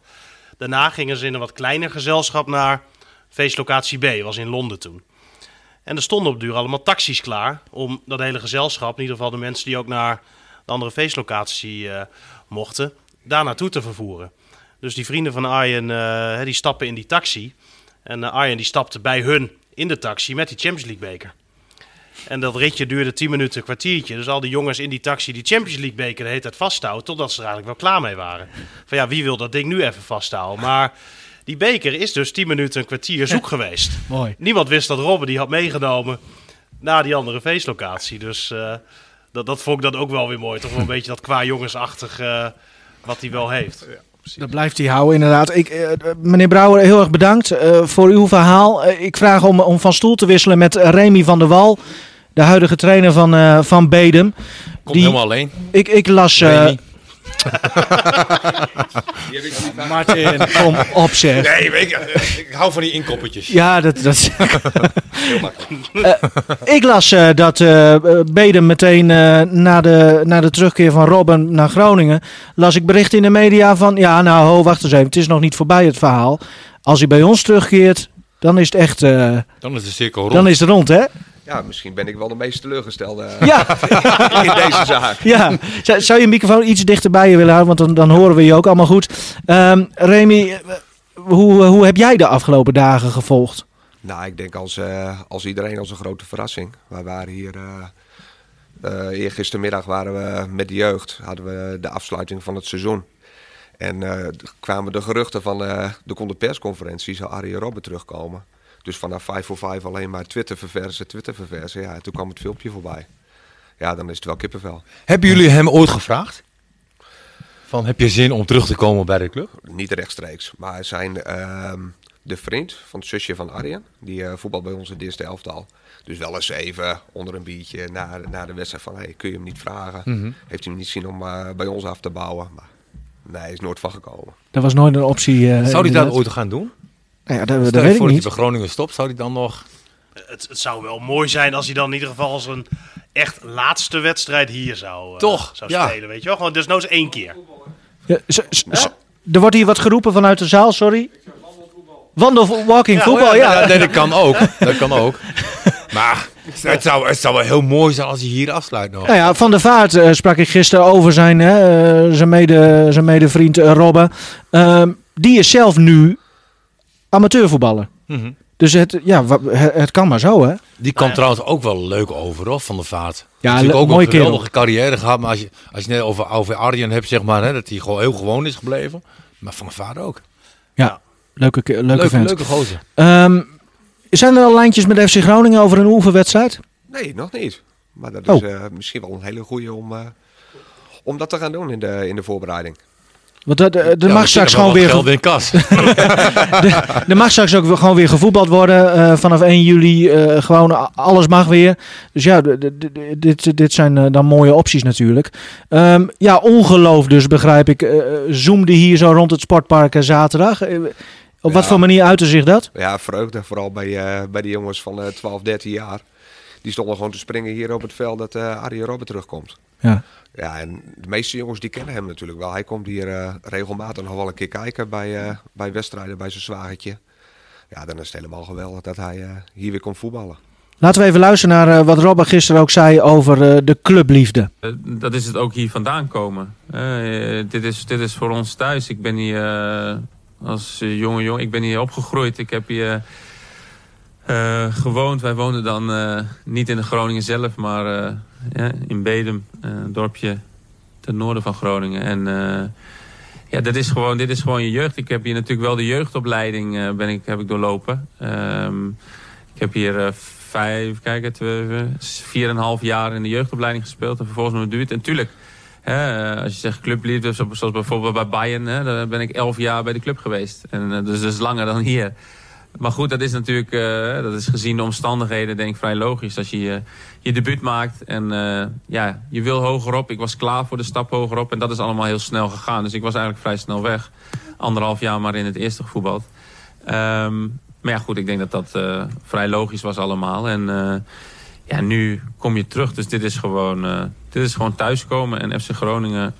Daarna gingen ze in een wat kleiner gezelschap naar feestlocatie B, was in Londen toen. En er stonden op duur allemaal taxis klaar om dat hele gezelschap, in ieder geval de mensen die ook naar de andere feestlocatie eh, mochten, daar naartoe te vervoeren. Dus die vrienden van Arjen, eh, die stappen in die taxi. En eh, Arjen die stapte bij hun in de taxi met die Champions League beker. En dat ritje duurde 10 minuten, een kwartiertje. Dus al die jongens in die taxi die Champions League beker de hele tijd vasthouden, totdat ze er eigenlijk wel klaar mee waren. Van ja, wie wil dat ding nu even vasthouden? Maar die beker is dus 10 minuten, een kwartier zoek geweest. Mooi. Niemand wist dat Robben die had meegenomen naar die andere feestlocatie. Dus eh, dat, dat vond ik dan ook wel weer mooi. Toch wel een beetje dat qua jongensachtig eh, wat hij wel heeft. Dat blijft hij houden, inderdaad. Ik, eh, meneer Brouwer, heel erg bedankt eh, voor uw verhaal. Ik vraag om, om van stoel te wisselen met Remy van der Wal, de huidige trainer van, eh, van Bedem. Komt helemaal alleen. Ik, ik las... Martin, kom op zeg. Nee, weet je, ik hou van die inkoppertjes. Ja, dat... dat Heel makkelijk. Eh, ik las eh, dat eh Bedem meteen eh, na, de, na de terugkeer van Robben naar Groningen... las ik berichten in de media van... Ja, nou, ho, wacht eens even. Het is nog niet voorbij het verhaal. Als hij bij ons terugkeert, dan is het echt... eh, Dan is de cirkel rond. dan is het rond, hè? Ja, misschien ben ik wel de meest teleurgestelde Ja. in deze zaak. Ja, zou, je een microfoon iets dichter bij je willen houden? Want dan, dan horen we je ook allemaal goed. Ehm Remy, eh, hoe, hoe heb jij de afgelopen dagen gevolgd? Nou, ik denk als, eh, als iedereen als een grote verrassing. Wij waren hier, eh eh, eergistermiddag waren we met de jeugd, hadden we de afsluiting van het seizoen. En eh, er kwamen de geruchten van, eh er kon de persconferentie, zou Arjen Robben terugkomen. Dus vanaf 5 voor 5 alleen maar Twitter verversen, Twitter verversen. Ja, en toen kwam het filmpje voorbij. Ja, dan is het wel kippenvel. Hebben jullie hem ooit gevraagd? Van, heb je zin om terug te komen bij de club? Niet rechtstreeks, maar zijn, ehm, de vriend van het zusje van Arjen. Die uh, voetbal bij ons in de eerste elftal. Dus wel eens even onder een biertje na, na de wedstrijd van... Hey, kun je hem niet vragen? Mhm. Heeft hij hem niet zien om uh, bij ons af te bouwen? Maar nee, is nooit van gekomen. Dat was nooit een optie. Uh, zou hij dat ooit gaan doen? Nou ja, dat, dat Stel weet ik niet. hij bij Groningen stopt, zou hij dan nog... Het, het zou wel mooi zijn als hij dan in ieder geval als een echt laatste wedstrijd hier zou, uh, Toch, zou ja. spelen. Weet je wel? Gewoon desnoods één keer. Ja, Er wordt hier wat geroepen vanuit de zaal, sorry. Wandel, walking voetbal, oh ja. Nee, dat kan ook. Dat kan ook. Maar het zou, het zou wel heel mooi zijn als hij hier afsluit nog. Nou ja, Van der Vaart eh, sprak ik gisteren over zijn, hè, eh, zijn, mede, zijn medevriend uh, Robben. Ehm, die is zelf nu amateurvoetballer. Mhm. Dus het, ja, het, kan maar zo, hè? Die kwam trouwens ook wel leuk over, hoor, van de vaart. Ja, Natuurlijk ook mooie een kerel. geweldige carrière gehad. Maar als je, als je net over, over Arjen hebt, zeg maar, hè, dat hij gewoon heel gewoon is gebleven. Maar van de vaart ook. Ja, leuke, ke- leuke, Leuke, vent. leuke gozer. Ehm, zijn er al lijntjes met FC Groningen over een oefenwedstrijd? Nee, nog niet. Maar dat Oh. is eh, misschien wel een hele goede om, uh, om dat te gaan doen in de, in de voorbereiding. Want er, Ja, mag straks gewoon weer... geld in kas. er mag straks ook weer- gewoon weer gevoetbald worden. eh, vanaf 1 juli uh, gewoon alles mag weer. Dus ja, dit, dit zijn uh, dan mooie opties natuurlijk. Um, ja, ongeloof dus begrijp ik. Uh, zoomde hier zo rond het sportpark zaterdag. op wat voor manier uitte zich dat? Ja, vreugde. Vooral bij, uh, bij de jongens van 12, 13 jaar. Die stonden gewoon te springen hier op het veld dat uh, Arie Robben terugkomt. Ja. Ja, en de meeste jongens die kennen hem natuurlijk wel. Hij komt hier uh, regelmatig nog wel een keer kijken bij, uh, bij wedstrijden, bij zijn zwagertje. Ja, dan is het helemaal geweldig dat hij uh, hier weer komt voetballen. Laten we even luisteren naar uh, wat Robben gisteren ook zei over uh, de clubliefde. Uh, dat is het ook hier vandaan komen. Uh, dit, is, dit is voor ons thuis. Ik ben hier uh, als jonge jongen, ik ben hier opgegroeid. Ik heb hier uh, gewoond. Wij woonden dan uh, niet in Groningen zelf, maar uh, in Bedum, een dorpje ten noorden van Groningen. En ja, dat is gewoon, dit is gewoon je jeugd. Ik heb hier natuurlijk wel de jeugdopleiding ben ik, heb ik doorlopen. Um, ik heb hier vijf, kijk het, vier en een half jaar in de jeugdopleiding gespeeld en vervolgens mijn debuut. En tuurlijk, hè, als je zegt clubliefde, zoals bijvoorbeeld bij Bayern, hè, dan ben ik elf jaar bij de club geweest. En dus dat is langer dan hier. Maar goed, dat is natuurlijk, uh, dat is gezien de omstandigheden denk ik vrij logisch. Als je je, je debuut maakt en uh, ja, je wil hogerop. Ik was klaar voor de stap hogerop en dat is allemaal heel snel gegaan. Dus ik was eigenlijk vrij snel weg. Anderhalf jaar maar in het eerste gevoetbald. Um, maar ja, goed, ik denk dat dat vrij logisch was allemaal. En ja, nu kom je terug. Dus dit is gewoon, dit is gewoon thuiskomen. En FC Groningen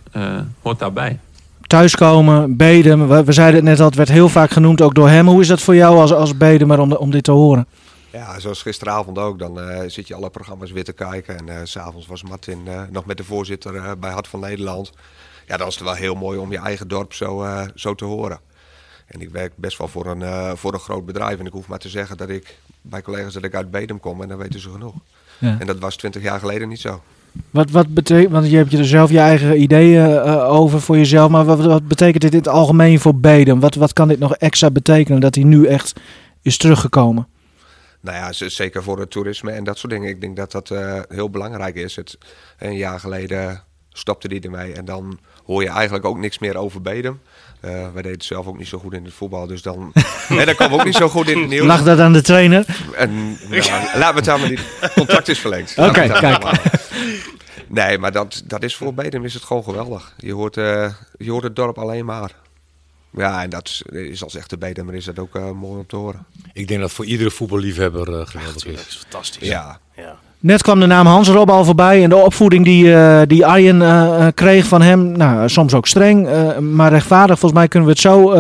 hoort daarbij. Thuiskomen, Bedem, we, we, zeiden het net al, het werd heel vaak genoemd ook door hem. Hoe is dat voor jou als, als Bedemer om, om dit te horen? Ja, zoals gisteravond ook. Dan uh, zit je alle programma's weer te kijken. En uh, s'avonds was Martin uh, nog met de voorzitter bij Hart van Nederland. Ja, dan is het wel heel mooi om je eigen dorp zo, zo te horen. En ik werk best wel voor een, voor een groot bedrijf. En ik hoef maar te zeggen dat ik bij collega's dat ik uit Bedem kom. En dan weten ze genoeg. Ja. En dat was twintig jaar geleden niet zo. Wat, wat betekent, want je hebt er zelf je eigen ideeën uh, over voor jezelf. Maar wat, wat, betekent dit in het algemeen voor Bedem? Wat, wat kan dit nog extra betekenen dat hij nu echt is teruggekomen? Nou ja, zeker voor het toerisme en dat soort dingen. Ik denk dat dat uh, heel belangrijk is. Het, een jaar geleden stopte hij ermee. En dan hoor je eigenlijk ook niks meer over Bedem. Uh, wij deden het zelf ook niet zo goed in het voetbal, dus dan... nee, dat kwam ook niet zo goed in het nieuws. Lag dat aan de trainer? En, nou, laat me het aan, maar die contract is verlengd. Oké, okay, kijk. Nee, maar dat, dat is voor Bedem is het gewoon geweldig. Je hoort, uh, je hoort het dorp alleen maar. Ja, en dat is als echte Bedemmer is dat ook uh, mooi om te horen. Ik denk dat voor iedere voetballiefhebber uh, geweldig is. Dat is fantastisch. Ja. ja. Net kwam de naam Hans Rob al voorbij en de opvoeding die, uh, die Arjen uh, kreeg van hem, nou, soms ook streng, uh, maar rechtvaardig. Volgens mij kunnen we het zo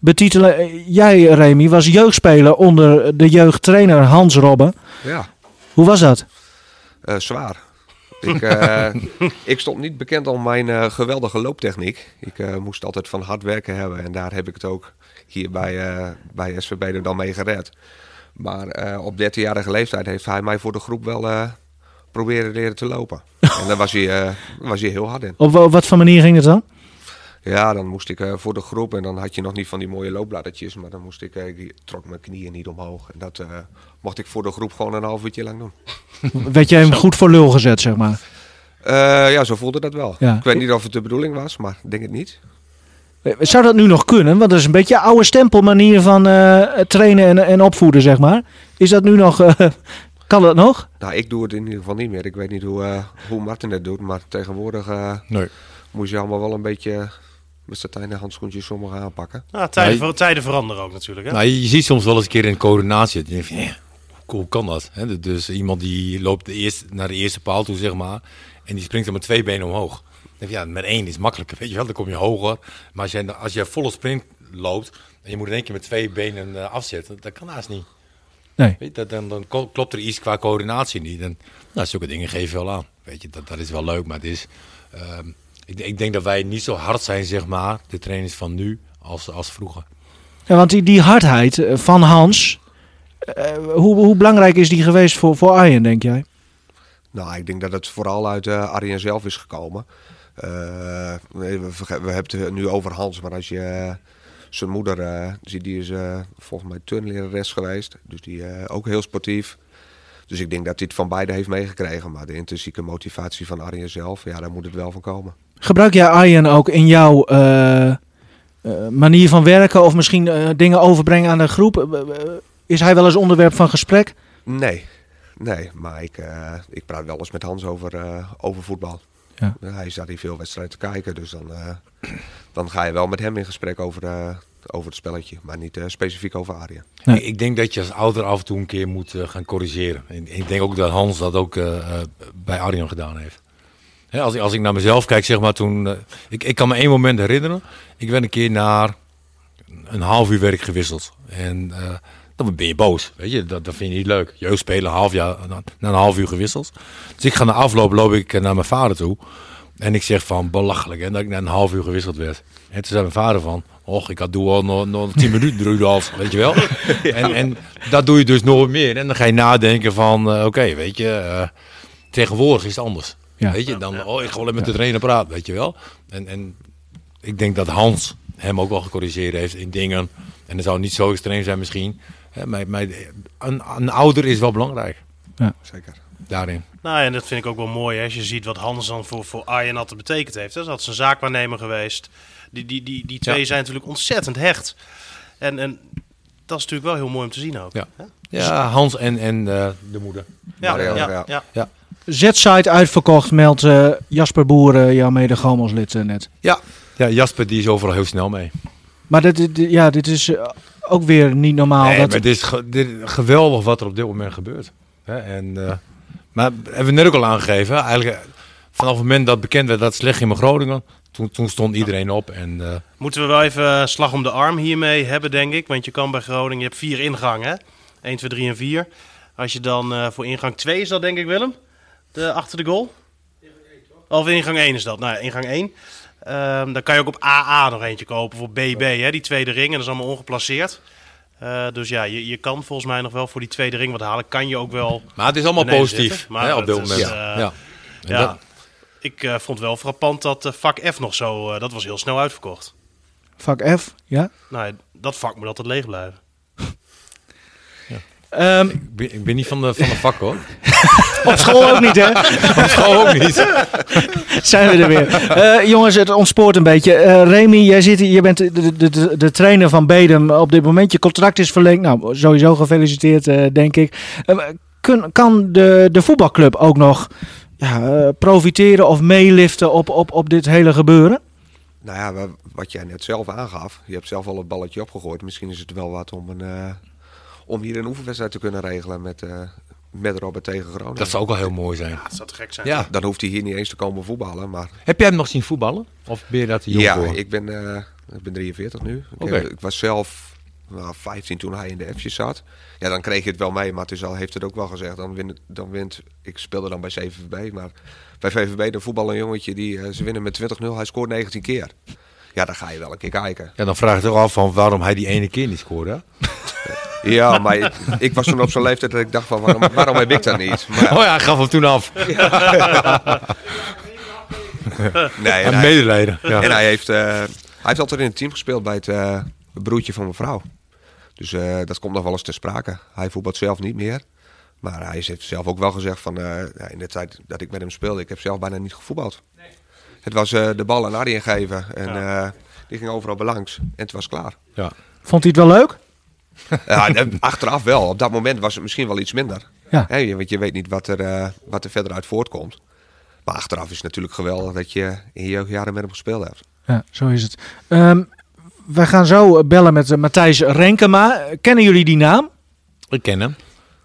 betitelen. Jij, Remy, was jeugdspeler onder de jeugdtrainer Hans Robben. Ja. Hoe was dat? zwaar. Ik, ik, stond niet bekend om mijn geweldige looptechniek. Ik moest altijd van hard werken hebben. En daar heb ik het ook hier bij, bij SVB er dan mee gered. Maar op 13-jarige leeftijd heeft hij mij voor de groep wel proberen leren te lopen. en daar was hij, was hij heel hard in. Op, op, wat voor manier ging het dan? Ja, dan moest ik voor de groep en dan had je nog niet van die mooie loopbladdertjes. Maar dan moest ik, ik trok mijn knieën niet omhoog. En dat mocht ik voor de groep gewoon een half uurtje lang doen. Werd jij hem goed voor lul gezet, zeg maar? Uh, ja, zo voelde dat wel. Ja. Ik weet niet of het de bedoeling was, maar ik denk het niet. Eh, Zou dat nu nog kunnen? Want dat is een beetje een oude stempelmanier van eh, trainen en, en opvoeden, zeg maar. Is dat nu nog... eh, kan dat nog? Nou, ik doe het in ieder geval niet meer. Ik weet niet hoe, eh, hoe Martin het doet, maar tegenwoordig eh, Nee. moet je allemaal wel een beetje met satijnen handschoentjes sommigen aanpakken. Nou, tijden, Nee. tijden veranderen ook natuurlijk. Hè? Nou, je, ziet soms wel eens een keer in coördinatie. Dan denk je, hoe kan dat? Hè? Dus iemand die loopt de eerste, naar de eerste paal toe, zeg maar. En die springt dan met twee benen omhoog. Denk ja, met één is makkelijker, weet je wel. Dan kom je hoger. Maar als je, als je volle sprint loopt en je moet in één keer met twee benen eh, afzetten, dat kan haast niet. Nee. Weet je, dat, dan, dan kl- klopt er iets qua coördinatie niet. En, nou, zulke dingen geven wel aan. Weet je, dat, dat is wel leuk, maar het is... ehm, ik, ik denk dat wij niet zo hard zijn, zeg maar, de trainers van nu, als, als vroeger. Ja, want die, die hardheid eh, van Hans, eh, hoe, hoe belangrijk is die geweest voor, voor Arjen, denk jij? Nou, ik denk dat het vooral uit uh, Arjen zelf is gekomen. Uh, we, we, hebben het nu over Hans, maar als je uh, zijn moeder uh, ziet, die is uh, volgens mij turnlerares geweest. Dus die uh, ook heel sportief. Dus ik denk dat hij het van beide heeft meegekregen. Maar de intrinsieke motivatie van Arjen zelf, ja, daar moet het wel van komen. Gebruik jij Arjen ook in jouw manier van werken of misschien dingen overbrengen aan de groep? Is hij wel eens onderwerp van gesprek? Nee, nee maar ik, ik praat wel eens met Hans over, over voetbal. Ja. Hij staat hier veel wedstrijden te kijken, dus dan, uh, dan ga je wel met hem in gesprek over, uh, over het spelletje, maar niet uh, specifiek over Aria. Nee. Ik denk dat je als ouder af en toe een keer moet uh, gaan corrigeren. En ik denk ook dat Hans dat ook uh, bij Arjan gedaan heeft. He, als, ik, als ik naar mezelf kijk, zeg maar toen. Uh, ik, ik kan me één moment herinneren. Ik ben een keer naar een half uur werk gewisseld. En uh, dan ben je boos. Weet je, dat, dat vind je niet leuk. Jeugdspelen, half jaar, na een half uur gewisseld. Dus ik ga naar afloop, loop ik naar mijn vader toe. En ik zeg van belachelijk hè, dat ik na een half uur gewisseld werd. En toen zei mijn vader van, och, ik had doe al nog, nog tien minuten Rudolf, weet je wel. ja. en, en dat doe je dus nooit meer. En dan ga je nadenken van, uh, oké, okay, weet je, uh, tegenwoordig is het anders. Ja. Weet je, dan, oh, ik ga wel met de trainer praten, weet je wel. En, en ik denk dat Hans hem ook wel gecorrigeerd heeft in dingen. En dat zou niet zo extreem zijn misschien. Hè, maar, maar een, een ouder is wel belangrijk. Ja. Zeker. Daarin. Nou, en dat vind ik ook wel mooi hè, als je ziet wat Hans dan voor, voor Arjen altijd betekend heeft. Hè. Dat is een zaakwaarnemer geweest. Die, die, die, die twee ja. zijn natuurlijk ontzettend hecht. En, en dat is natuurlijk wel heel mooi om te zien ook. Ja, hè? ja Hans en, en uh, de moeder. Ja, ja, ja. ja. ja. Z-site uitverkocht, meldt uh, Jasper Boeren, jouw mede Gomelslid uh, net. Ja. ja, Jasper die is overal heel snel mee. Maar dit, dit, ja, dit is ook weer niet normaal. Nee, dat... maar dit is, ge dit is geweldig wat er op dit moment gebeurt. Hè? En, uh, maar hebben we net ook al aangegeven. Eigenlijk vanaf het moment dat bekend werd dat het slecht ging met Groningen, toen, toen stond iedereen op. En, uh, Moeten we wel even slag om de arm hiermee hebben, denk ik. Want je kan bij Groningen, je hebt vier ingangen. Hè? 1, 2, 3 en 4. Als je dan uh, voor ingang 2 is dat, denk ik, Willem? De, achter de goal? Of ingang 1 is dat. Nou, ingang 1. Um, dan kan je ook op AA nog eentje kopen voor BB, hè? die tweede ring. En dat is allemaal ongeplaceerd. Uh, dus ja, je, je kan volgens mij nog wel voor die tweede ring wat halen. Kan je ook wel. Maar het is allemaal positief maar hè, op dit moment. Is, uh, ja. ja. Dat... Ik uh, vond wel frappant dat vak F nog zo. dat was heel snel uitverkocht. Vak F, ja? Nou, dat vak moet altijd leeg blijven. Um, ik, ben, ik, ben, niet van de, van de vak hoor. Op school ook niet, hè? Op school ook niet. Zijn we er weer. Uh, jongens, het ontspoort een beetje. Uh, Remy, jij, zit, je bent de, de, de, de, trainer van Bedem op dit moment. Je contract is verlengd. Nou, sowieso gefeliciteerd, uh, denk ik. Kun, kan de, de voetbalclub ook nog ja, profiteren of meeliften op, op, op dit hele gebeuren? Nou ja, wat jij net zelf aangaf. Je hebt zelf al het balletje opgegooid. Misschien is het wel wat om een om hier een oefenwedstrijd te kunnen regelen met, uh, met Robert tegen Groningen. Dat zou ook wel heel mooi zijn. Ja, dat zou te gek zijn. Ja. Dan hoeft hij hier niet eens te komen voetballen. Maar... Heb jij hem nog zien voetballen? Of ben je dat jong ja, voor? ik ben, uh, ik ben 43 nu. Ik, okay. heb, ik was zelf nou, 15 toen hij in de F'jes zat. Ja, dan kreeg je het wel mee. Maar het al, heeft het ook wel gezegd. Dan wint, dan wint, ik speelde dan bij CVB. Maar bij VVB dan voetbal een jongetje die uh, ze winnen met 20-0. Hij scoort 19 keer. Ja, dan ga je wel een keer kijken. Ja, dan vraag je toch af van waarom hij die ene keer niet scoorde. Ja, maar ik, ik, was toen op zo'n leeftijd dat ik dacht van waarom, waarom heb ik dat niet? Maar, oh ja, gaf hem toen af. Ja. nee, en medelijden. Ja. En hij heeft, uh, hij heeft altijd in het team gespeeld bij het uh, broertje van mijn vrouw. Dus uh, dat komt nog wel eens ter sprake. Hij voetbalt zelf niet meer. Maar hij heeft zelf ook wel gezegd van ja, in de tijd dat ik met hem speelde, ik heb zelf bijna niet gevoetbald. Nee. Het was de bal aan Arjen geven. En ja. Die ging overal belangs. En het was klaar. Ja. Vond hij het wel leuk? Ja, achteraf wel. Op dat moment was het misschien wel iets minder. Ja. Want je weet niet wat er, eh, wat er verder uit voortkomt. Maar achteraf is het natuurlijk geweldig dat je in je jeugdjaren met hem gespeeld hebt. Ja, zo is het. Ehm we gaan zo bellen met eh, Matthijs Renkema. Kennen jullie die naam? Ik ken hem.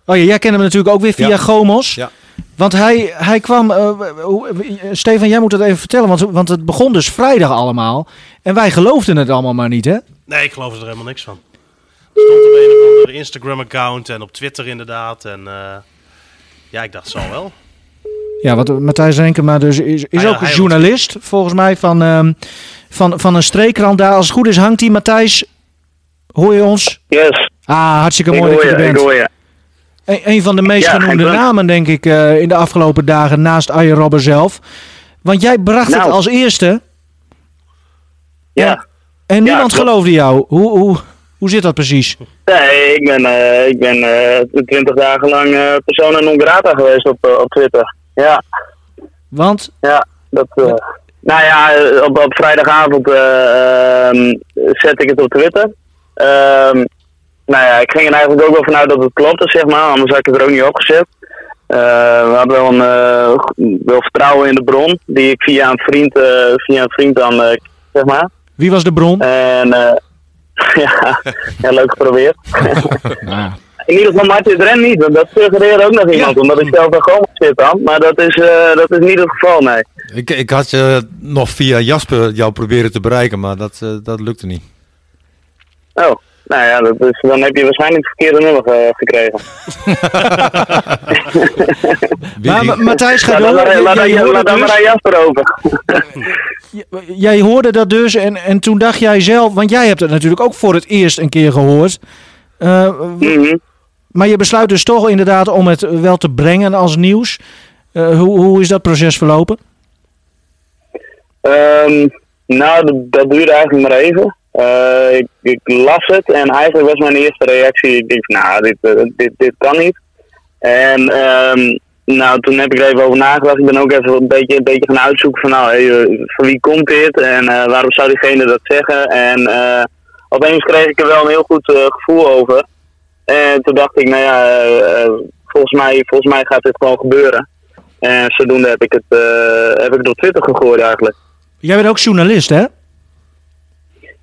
Oh ja, jij kent hem natuurlijk ook weer via Ja. Gomos. Ja. Want hij, hij kwam... eh, eh, Stefan, jij moet het even vertellen. Want, want het begon dus vrijdag allemaal. En wij geloofden het allemaal maar niet, hè? Nee, ik geloof er helemaal niks van. Er stond op een of andere Instagram-account en op Twitter inderdaad. En eh, ja, ik dacht zal wel. Ja, want Matthijs Renkema dus is, is Ah ja, ook een journalist, volgens mij, van, ehm, van, van een streekkrant daar. Als het goed is, hangt hij. Matthijs, hoor je ons? Yes. Ah, hartstikke Ik mooi dat je er ik bent. hoor je. Een, een van de meest Ja, genoemde namen, denk ik, eh, in de afgelopen dagen naast Arjen Robben zelf. Want jij bracht het Nou. als eerste. Ja. En niemand klopt. geloofde jou. Hoe, hoe, hoe zit dat precies? Nee, ik ben, eh, ik ben eh, twintig dagen lang eh, persona non grata geweest op, op Twitter. Ja, Want, ja. Dat, nou ja, op, op vrijdagavond eh, ehm, zette ik het op Twitter. Ehm, nou ja, ik ging er eigenlijk ook wel vanuit dat het klopte, zeg maar. Anders had ik het er ook niet opgezet. Eh, we hadden wel, een, wel vertrouwen in de bron, die ik via een vriend, via een vriend dan, zeg maar. wie was de bron? En eh, ja, ja, leuk geprobeerd. In ieder geval Martin Dren niet, want dat suggereert ook nog iemand, omdat ik zelf daar gewoon zit dan. Maar dat is, eh, dat is niet het geval, nee. Ik, ik had je nog via Jasper jou proberen te bereiken, maar dat, eh, dat lukte niet. Oh, nou ja, dat is, dan heb je waarschijnlijk het verkeerde nummer eh, gekregen. Maar Ma- Matthijs, ga Laat door. dan maar- Jij- laat dan- dus- maar aan Jasper over. Jij hoorde dat dus en, en toen dacht jij zelf, want jij hebt het natuurlijk ook voor het eerst een keer gehoord. Eh, w- Maar je besluit dus toch inderdaad om het wel te brengen als nieuws. Eh, hoe, hoe is dat proces verlopen? Ehm, nou, dat, dat duurde eigenlijk maar even. Eh, ik, las het en eigenlijk was mijn eerste reactie, ik dacht, nou, dit, eh, dit, dit kan niet. En ehm, nou, toen heb ik er even over nagedacht. Ik ben ook even een beetje, een beetje gaan uitzoeken van, nou, hey, eh, van wie komt dit en waarom zou diegene dat zeggen? En opeens kreeg ik er wel een heel goed gevoel over. En toen dacht ik, nou ja, volgens, mij, volgens mij gaat dit gewoon gebeuren. En zodoende heb ik het, heb ik het op Twitter gegooid eigenlijk. Jij bent ook journalist, hè?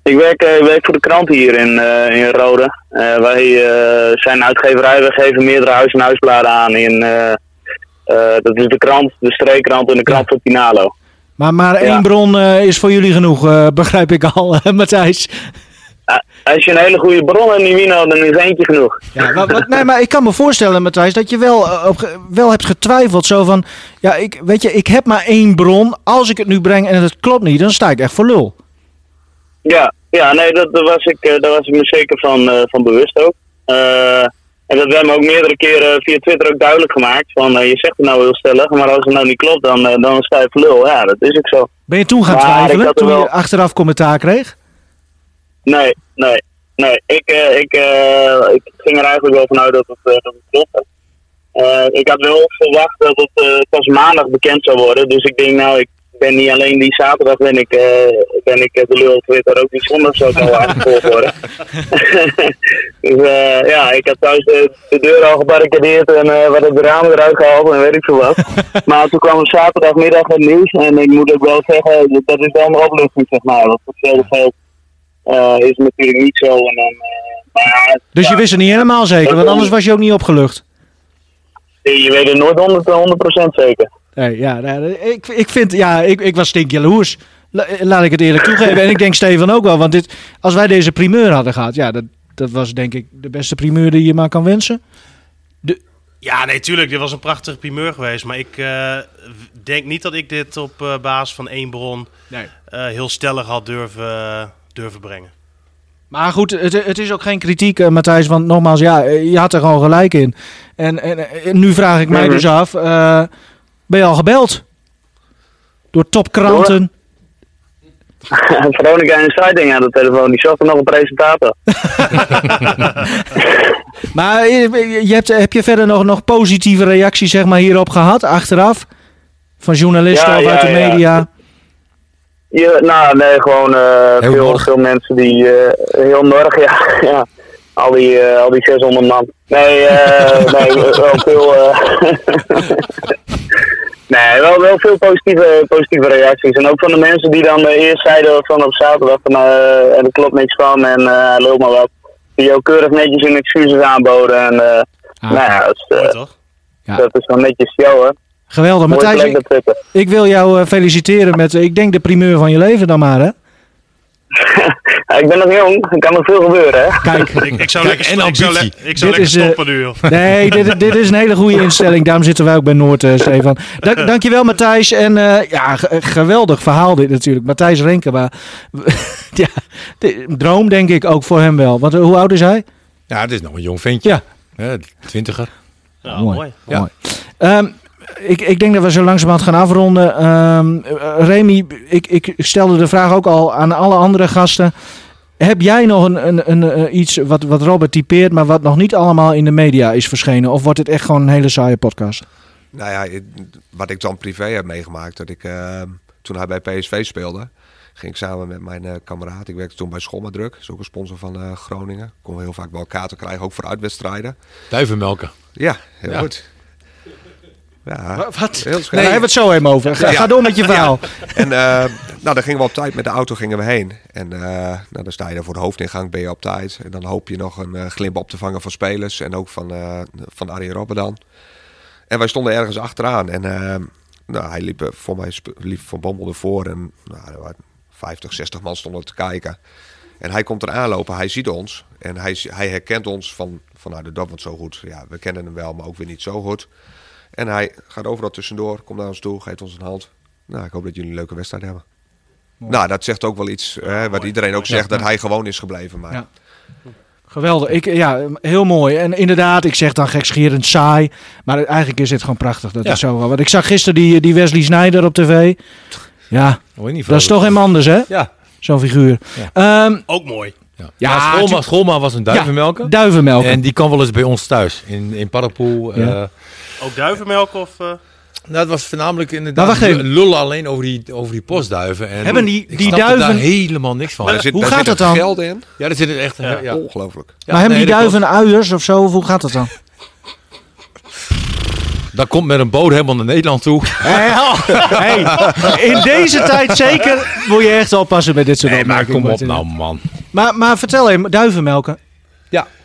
Ik werk, eh, werk voor de krant hier in, eh, in Rode. Eh, wij zijn uitgeverij, we geven meerdere huis- en huisbladen aan. In, dat is de krant, de streekkrant en de krant van Pinalo. Maar, maar Ja. één bron is voor jullie genoeg, begrijp ik al, Matthijs. Als je een hele goede bron hebt, Nivino, dan is eentje genoeg. Ja, wat- nee, maar ik kan me voorstellen, Matthijs, dat je wel, op, wel hebt getwijfeld. Zo van, ja, ik, weet je, ik heb maar één bron. Als ik het nu breng en het klopt niet, dan sta ik echt voor lul. Ja, ja nee, dat, daar, was ik, eh, daar was ik me zeker van, eh, van bewust ook. Eh, en dat werd me ook meerdere keren via Twitter ook duidelijk gemaakt. Van, je zegt het nou heel stellig, maar als het nou niet klopt, dan, dan sta je lul. Ja, dat is ook zo. Ben je toen gaan Maar ik twijfelen, toen wel- je achteraf commentaar kreeg? Nee, nee, nee. Ik, ik, ik ging er eigenlijk wel vanuit dat het, dat het klopte. Ik had wel verwacht dat het pas maandag bekend zou worden. Dus ik denk, nou, ik ben niet alleen die zaterdag ben ik, eh, ben ik eh, de lul op Twitter, ook die zondag zou ik al aangevolgd worden. dus eh, ja, ik had thuis de, de deur al gebarricadeerd en wat de ramen eruit gehaald en weet ik veel wat. maar toen kwam het zaterdagmiddag het nieuws en ik moet ook wel zeggen, dat is wel een opluchting zeg maar. Want voor hetzelfde geld is natuurlijk niet zo. En dan, maar ja, Dus je wist het niet helemaal zeker, want anders was je ook niet opgelucht. je weet het nooit 100%, 100 zeker. Nee, ja, ik, ik vind, ja, ik, ik was stinkjaloers. La- Laat ik het eerlijk toegeven. En ik denk Steven ook wel, want dit, als wij deze primeur hadden gehad, ja, dat, dat was denk ik de beste primeur die je maar kan wensen. Ja, nee, tuurlijk. Dit was een prachtige primeur geweest. Maar ik eh, denk niet dat ik dit op eh, basis van één bron Nee. eh, heel stellig had durven, durven brengen. Maar goed, het, het is ook geen kritiek, Matthijs, want nogmaals, ja, je had er gewoon gelijk in. En, en, en nu vraag ik mij dus af, eh, ben je al gebeld? Door topkranten? Veronica en Siding aan de telefoon, die zocht er nog een presentator. Maar eh, je hebt, heb je verder nog, nog positieve reacties zeg maar, hierop gehad, achteraf? Van journalisten Ja, of uit ja, de ja. media? Je, nou, nee, gewoon eh, Heel veel, veel mensen die... eh, heel Norg, ja. ja. Al die, eh, al die 600 man. Nee, eh, nee wel veel... eh, nee, wel, wel veel positieve, positieve reacties. En ook van de mensen die dan eh, eerst zeiden van op zaterdag van... eh er klopt niks van en eh hij loopt maar wat. Die ook keurig netjes hun excuses aanboden. En eh nou ja, dat is, Ja. dat is wel netjes show, hè. Geweldig. Matthijs, ik, ik wil jou eh, feliciteren met, ik denk, de primeur van je leven dan maar, hè? Ja, ik ben nog jong, er kan nog veel gebeuren, hè. Kijk, Ik, ik zou lekker, en ik zou, le- ambitie. ik zou Dit lekker is, eh, stoppen nu, joh. Nee, dit, dit is een hele goede instelling. Daarom zitten wij ook bij Noord, eh, Stefan. Dank, dankjewel, Matthijs. En eh, ja, ge- geweldig verhaal dit natuurlijk. Matthijs Renkema. ja, de- droom denk ik ook voor hem wel. Want hoe oud is hij? Ja, het is nog een jong ventje. Ja. Hè, twintiger. Ja, mooi. Ja. Mooi. Ehm, ik, ik denk dat we zo langzamerhand gaan afronden. Ehm eh, Remy, ik, ik stelde de vraag ook al aan alle andere gasten. Heb jij nog een, een, een, eh, iets wat, wat Robert typeert, maar wat nog niet allemaal in de media is verschenen? Of wordt het echt gewoon een hele saaie podcast? Nou ja, wat ik dan privé heb meegemaakt, dat ik eh, toen hij bij PSV speelde, ging ik samen met mijn eh, kameraad. Ik werkte toen bij Schommadruk, is ook een sponsor van eh, Groningen. Kon heel vaak wel kaarten krijgen, ook voor uitwedstrijden. Duivenmelken. Ja, heel Ja. goed. Ja, Wat? heel Nee, daar hebben we het zo even over. Ga, Ja. ga door met je verhaal. En eh, nou, daar gingen we op tijd met de auto gingen we heen. En eh, nou, dan sta je daar voor de hoofdingang, ben je op tijd. En dan hoop je nog een eh, glimp op te vangen van spelers. En ook van, van Arjen Robben dan. En wij stonden ergens achteraan. En nou, hij liep voor mij liep Van Bommel ervoor. En nou, er waren 50, 60 man stonden te kijken. En hij komt er aanlopen, hij ziet ons. En hij, hij herkent ons van, van nou, de dat wordt zo goed. Ja, we kennen hem wel, maar ook weer niet zo goed. En hij gaat overal tussendoor, komt naar ons toe, geeft ons een hand. Nou, ik hoop dat jullie een leuke wedstrijd hebben. Nou, dat zegt ook wel iets, hè, wat iedereen ook zegt, Ja. dat hij gewoon is gebleven. Maar Ja. Geweldig. Ik, ja, heel mooi. En inderdaad, ik zeg dan gekscherend saai. Maar eigenlijk is het gewoon prachtig. Dat Ja. is zo. wel. Want ik zag gisteren die, die Wesley Snyder op tv. Ja, dat is toch helemaal anders, hè? Ja. Zo'n figuur. Ehm, Ook mooi. Ja, Ja, Schoolma was een duivenmelker. duivenmelker. En die kan wel eens bij ons thuis. In, in Paddenpoel. Ja. eh, Ook duivenmelk of... eh, nou, het was voornamelijk inderdaad lullen alleen over die, over die postduiven. En Hebben die- die duiven- daar helemaal niks van. zit, hoe gaat er dan? geld in. Ja, dat zit er echt... Ja. Ja. Ongelooflijk. Ja, maar hebben nee, die dat duiven uiers of zo? Of hoe gaat dat dan? Dat komt met een boot helemaal naar Nederland toe. hey, in deze tijd zeker moet je echt oppassen met dit soort Nee, maar kom op nou, man. Maar, maar vertel even, duivenmelken.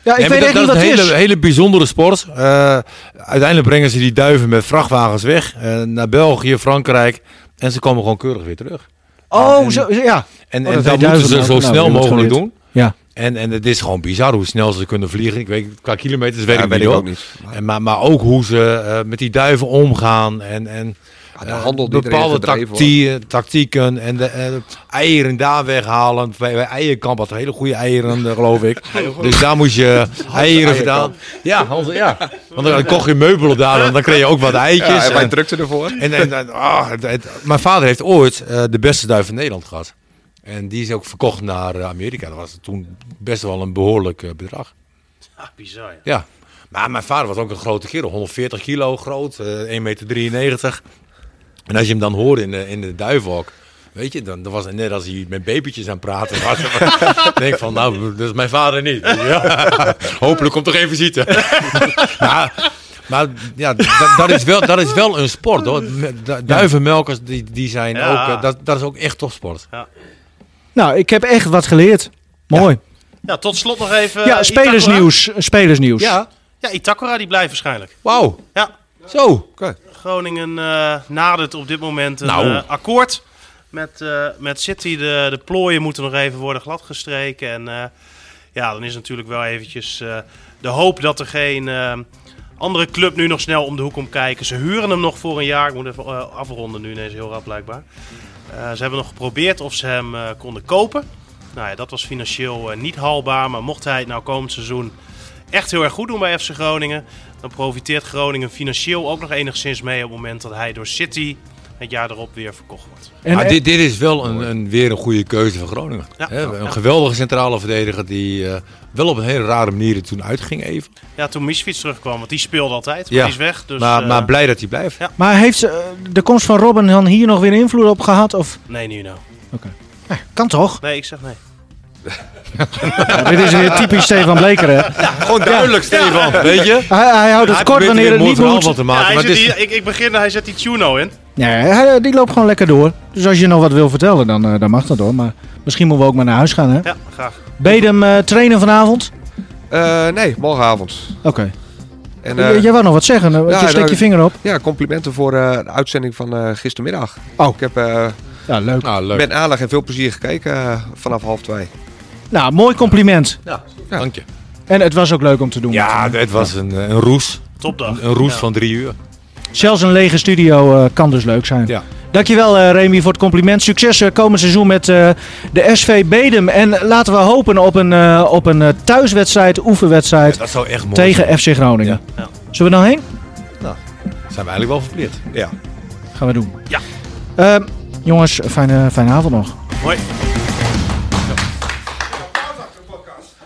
Ja, ik Nee, weet echt dat, niet dat is het een is. hele, hele bijzondere sport. Eh, uiteindelijk brengen ze die duiven met vrachtwagens weg. eh, naar België, Frankrijk. En ze komen gewoon keurig weer terug. Oh, zo, ja. En, Oh, en dat dat moeten ze zo Nou, snel mogelijk doen. Ja. En, en het is gewoon bizar hoe snel ze kunnen vliegen. Ik weet, qua kilometers weet Ja, ik weet niet ik ook niet. En, maar, maar ook hoe ze eh, met die duiven omgaan. En, en Ja, de eh, handel die bepaalde tactie- tactieken. En de eh, eieren daar weghalen. Bij, bij Eierkamp had hele goede eieren, eh, geloof ik. dus daar moest je eieren vandaan. Ja, Hans, ja, want dan kocht je meubelen daar. En dan kreeg je ook wat eitjes. Ja, en wij en- drukten ervoor. en, en, en- ah, het- het- mijn vader heeft ooit de beste duif van Nederland gehad. En die is ook verkocht naar Amerika. Dat was toen best wel een behoorlijk eh, bedrag. ah, bizar, ja. Ja. Maar mijn vader was ook een grote kerel. 140 kilo groot, eh 1,93 meter. En als je hem dan hoorde in de, in de duivenhok... Weet je, dan, dan was het net als hij met babytjes aan het praten was. Dan denk ik van, nou, dat is mijn vader niet. Ja. Hopelijk komt er geen visite. ja, maar ja, dat, dat, is wel, dat is wel een sport hoor. Du- Duivenmelkers, die, die zijn Ja. ook, eh, dat, dat is ook echt topsport. Nou, ik heb echt wat geleerd. Mooi. Ja, tot slot nog even... Ja, eh, spelersnieuws. Spelersnieuws. Ja, Ja, Itakura die blijft waarschijnlijk. wauw. Ja, Zo. Groningen eh, nadert op dit moment een Nou. eh, akkoord met, eh, met City. De, de plooien moeten nog even worden gladgestreken. En eh, ja, dan is natuurlijk wel eventjes eh, de hoop dat er geen eh, andere club nu nog snel om de hoek komt kijken. Ze huren hem nog voor een jaar. Ik moet even afronden nu, ineens heel rap blijkbaar. Eh, ze hebben nog geprobeerd of ze hem eh, konden kopen. Nou ja, dat was financieel eh, niet haalbaar. Maar mocht hij het nou komend seizoen echt heel erg goed doen bij FC Groningen. Dan profiteert Groningen financieel ook nog enigszins mee op het moment dat hij door City het jaar erop weer verkocht wordt. En, maar dit, dit is wel een, een, weer een goede keuze van Groningen. Ja. Een Ja. geweldige centrale verdediger die eh, wel op een hele rare manier er toen uitging even. Ja, toen Misfits terugkwam, want die speelde altijd, maar Ja. die is weg. Dus, maar, eh, maar blij dat hij blijft. Ja. Maar heeft eh, de komst van Robin dan hier nog weer invloed op gehad? Of? Nee, nu nou. Kan toch? Nee, ik zeg nee. Ja, dit is weer typisch Stefan Bleker, hè? Gewoon duidelijk, Stefan. Weet je? Hij, hij houdt het Hij kort wanneer er het niet moet. te Ja, maken. hij maar die, ik, ik begin, hij zet die Tuno in. Nee, hij, die loopt gewoon lekker door. Dus als je nog wat wil vertellen, dan, eh, dan mag dat hoor. Maar misschien moeten we ook maar naar huis gaan, hè? Ja, graag. Bedem eh, trainen vanavond? Eh, nee, morgenavond. Oké. En, eh, Jij wou nog wat zeggen? Ja, steek nou, je vinger op. Ja, complimenten voor eh, de uitzending van eh, gistermiddag. Oh. Ik heb eh, Ja, leuk. nou, leuk. met aandacht en veel plezier gekeken eh, vanaf half twee. Nou, mooi compliment. Ja, dank je. En het was ook leuk om te doen. Ja, het was een, eh, een roes. Topdag. Een, een roes Ja. van drie uur. Zelfs een lege studio eh, kan dus leuk zijn. Ja. Dankjewel eh Remy voor het compliment. Succes eh, komend seizoen met eh, de SV Bedem. En laten we hopen op een, eh, op een thuiswedstrijd, oefenwedstrijd Dat zou echt mooi tegen zijn. FC Groningen. Ja. Zullen we nou heen? Nou, zijn we eigenlijk wel verplicht. Ja. Gaan we doen. Ja. Eh, jongens, fijne, fijne avond nog. Hoi.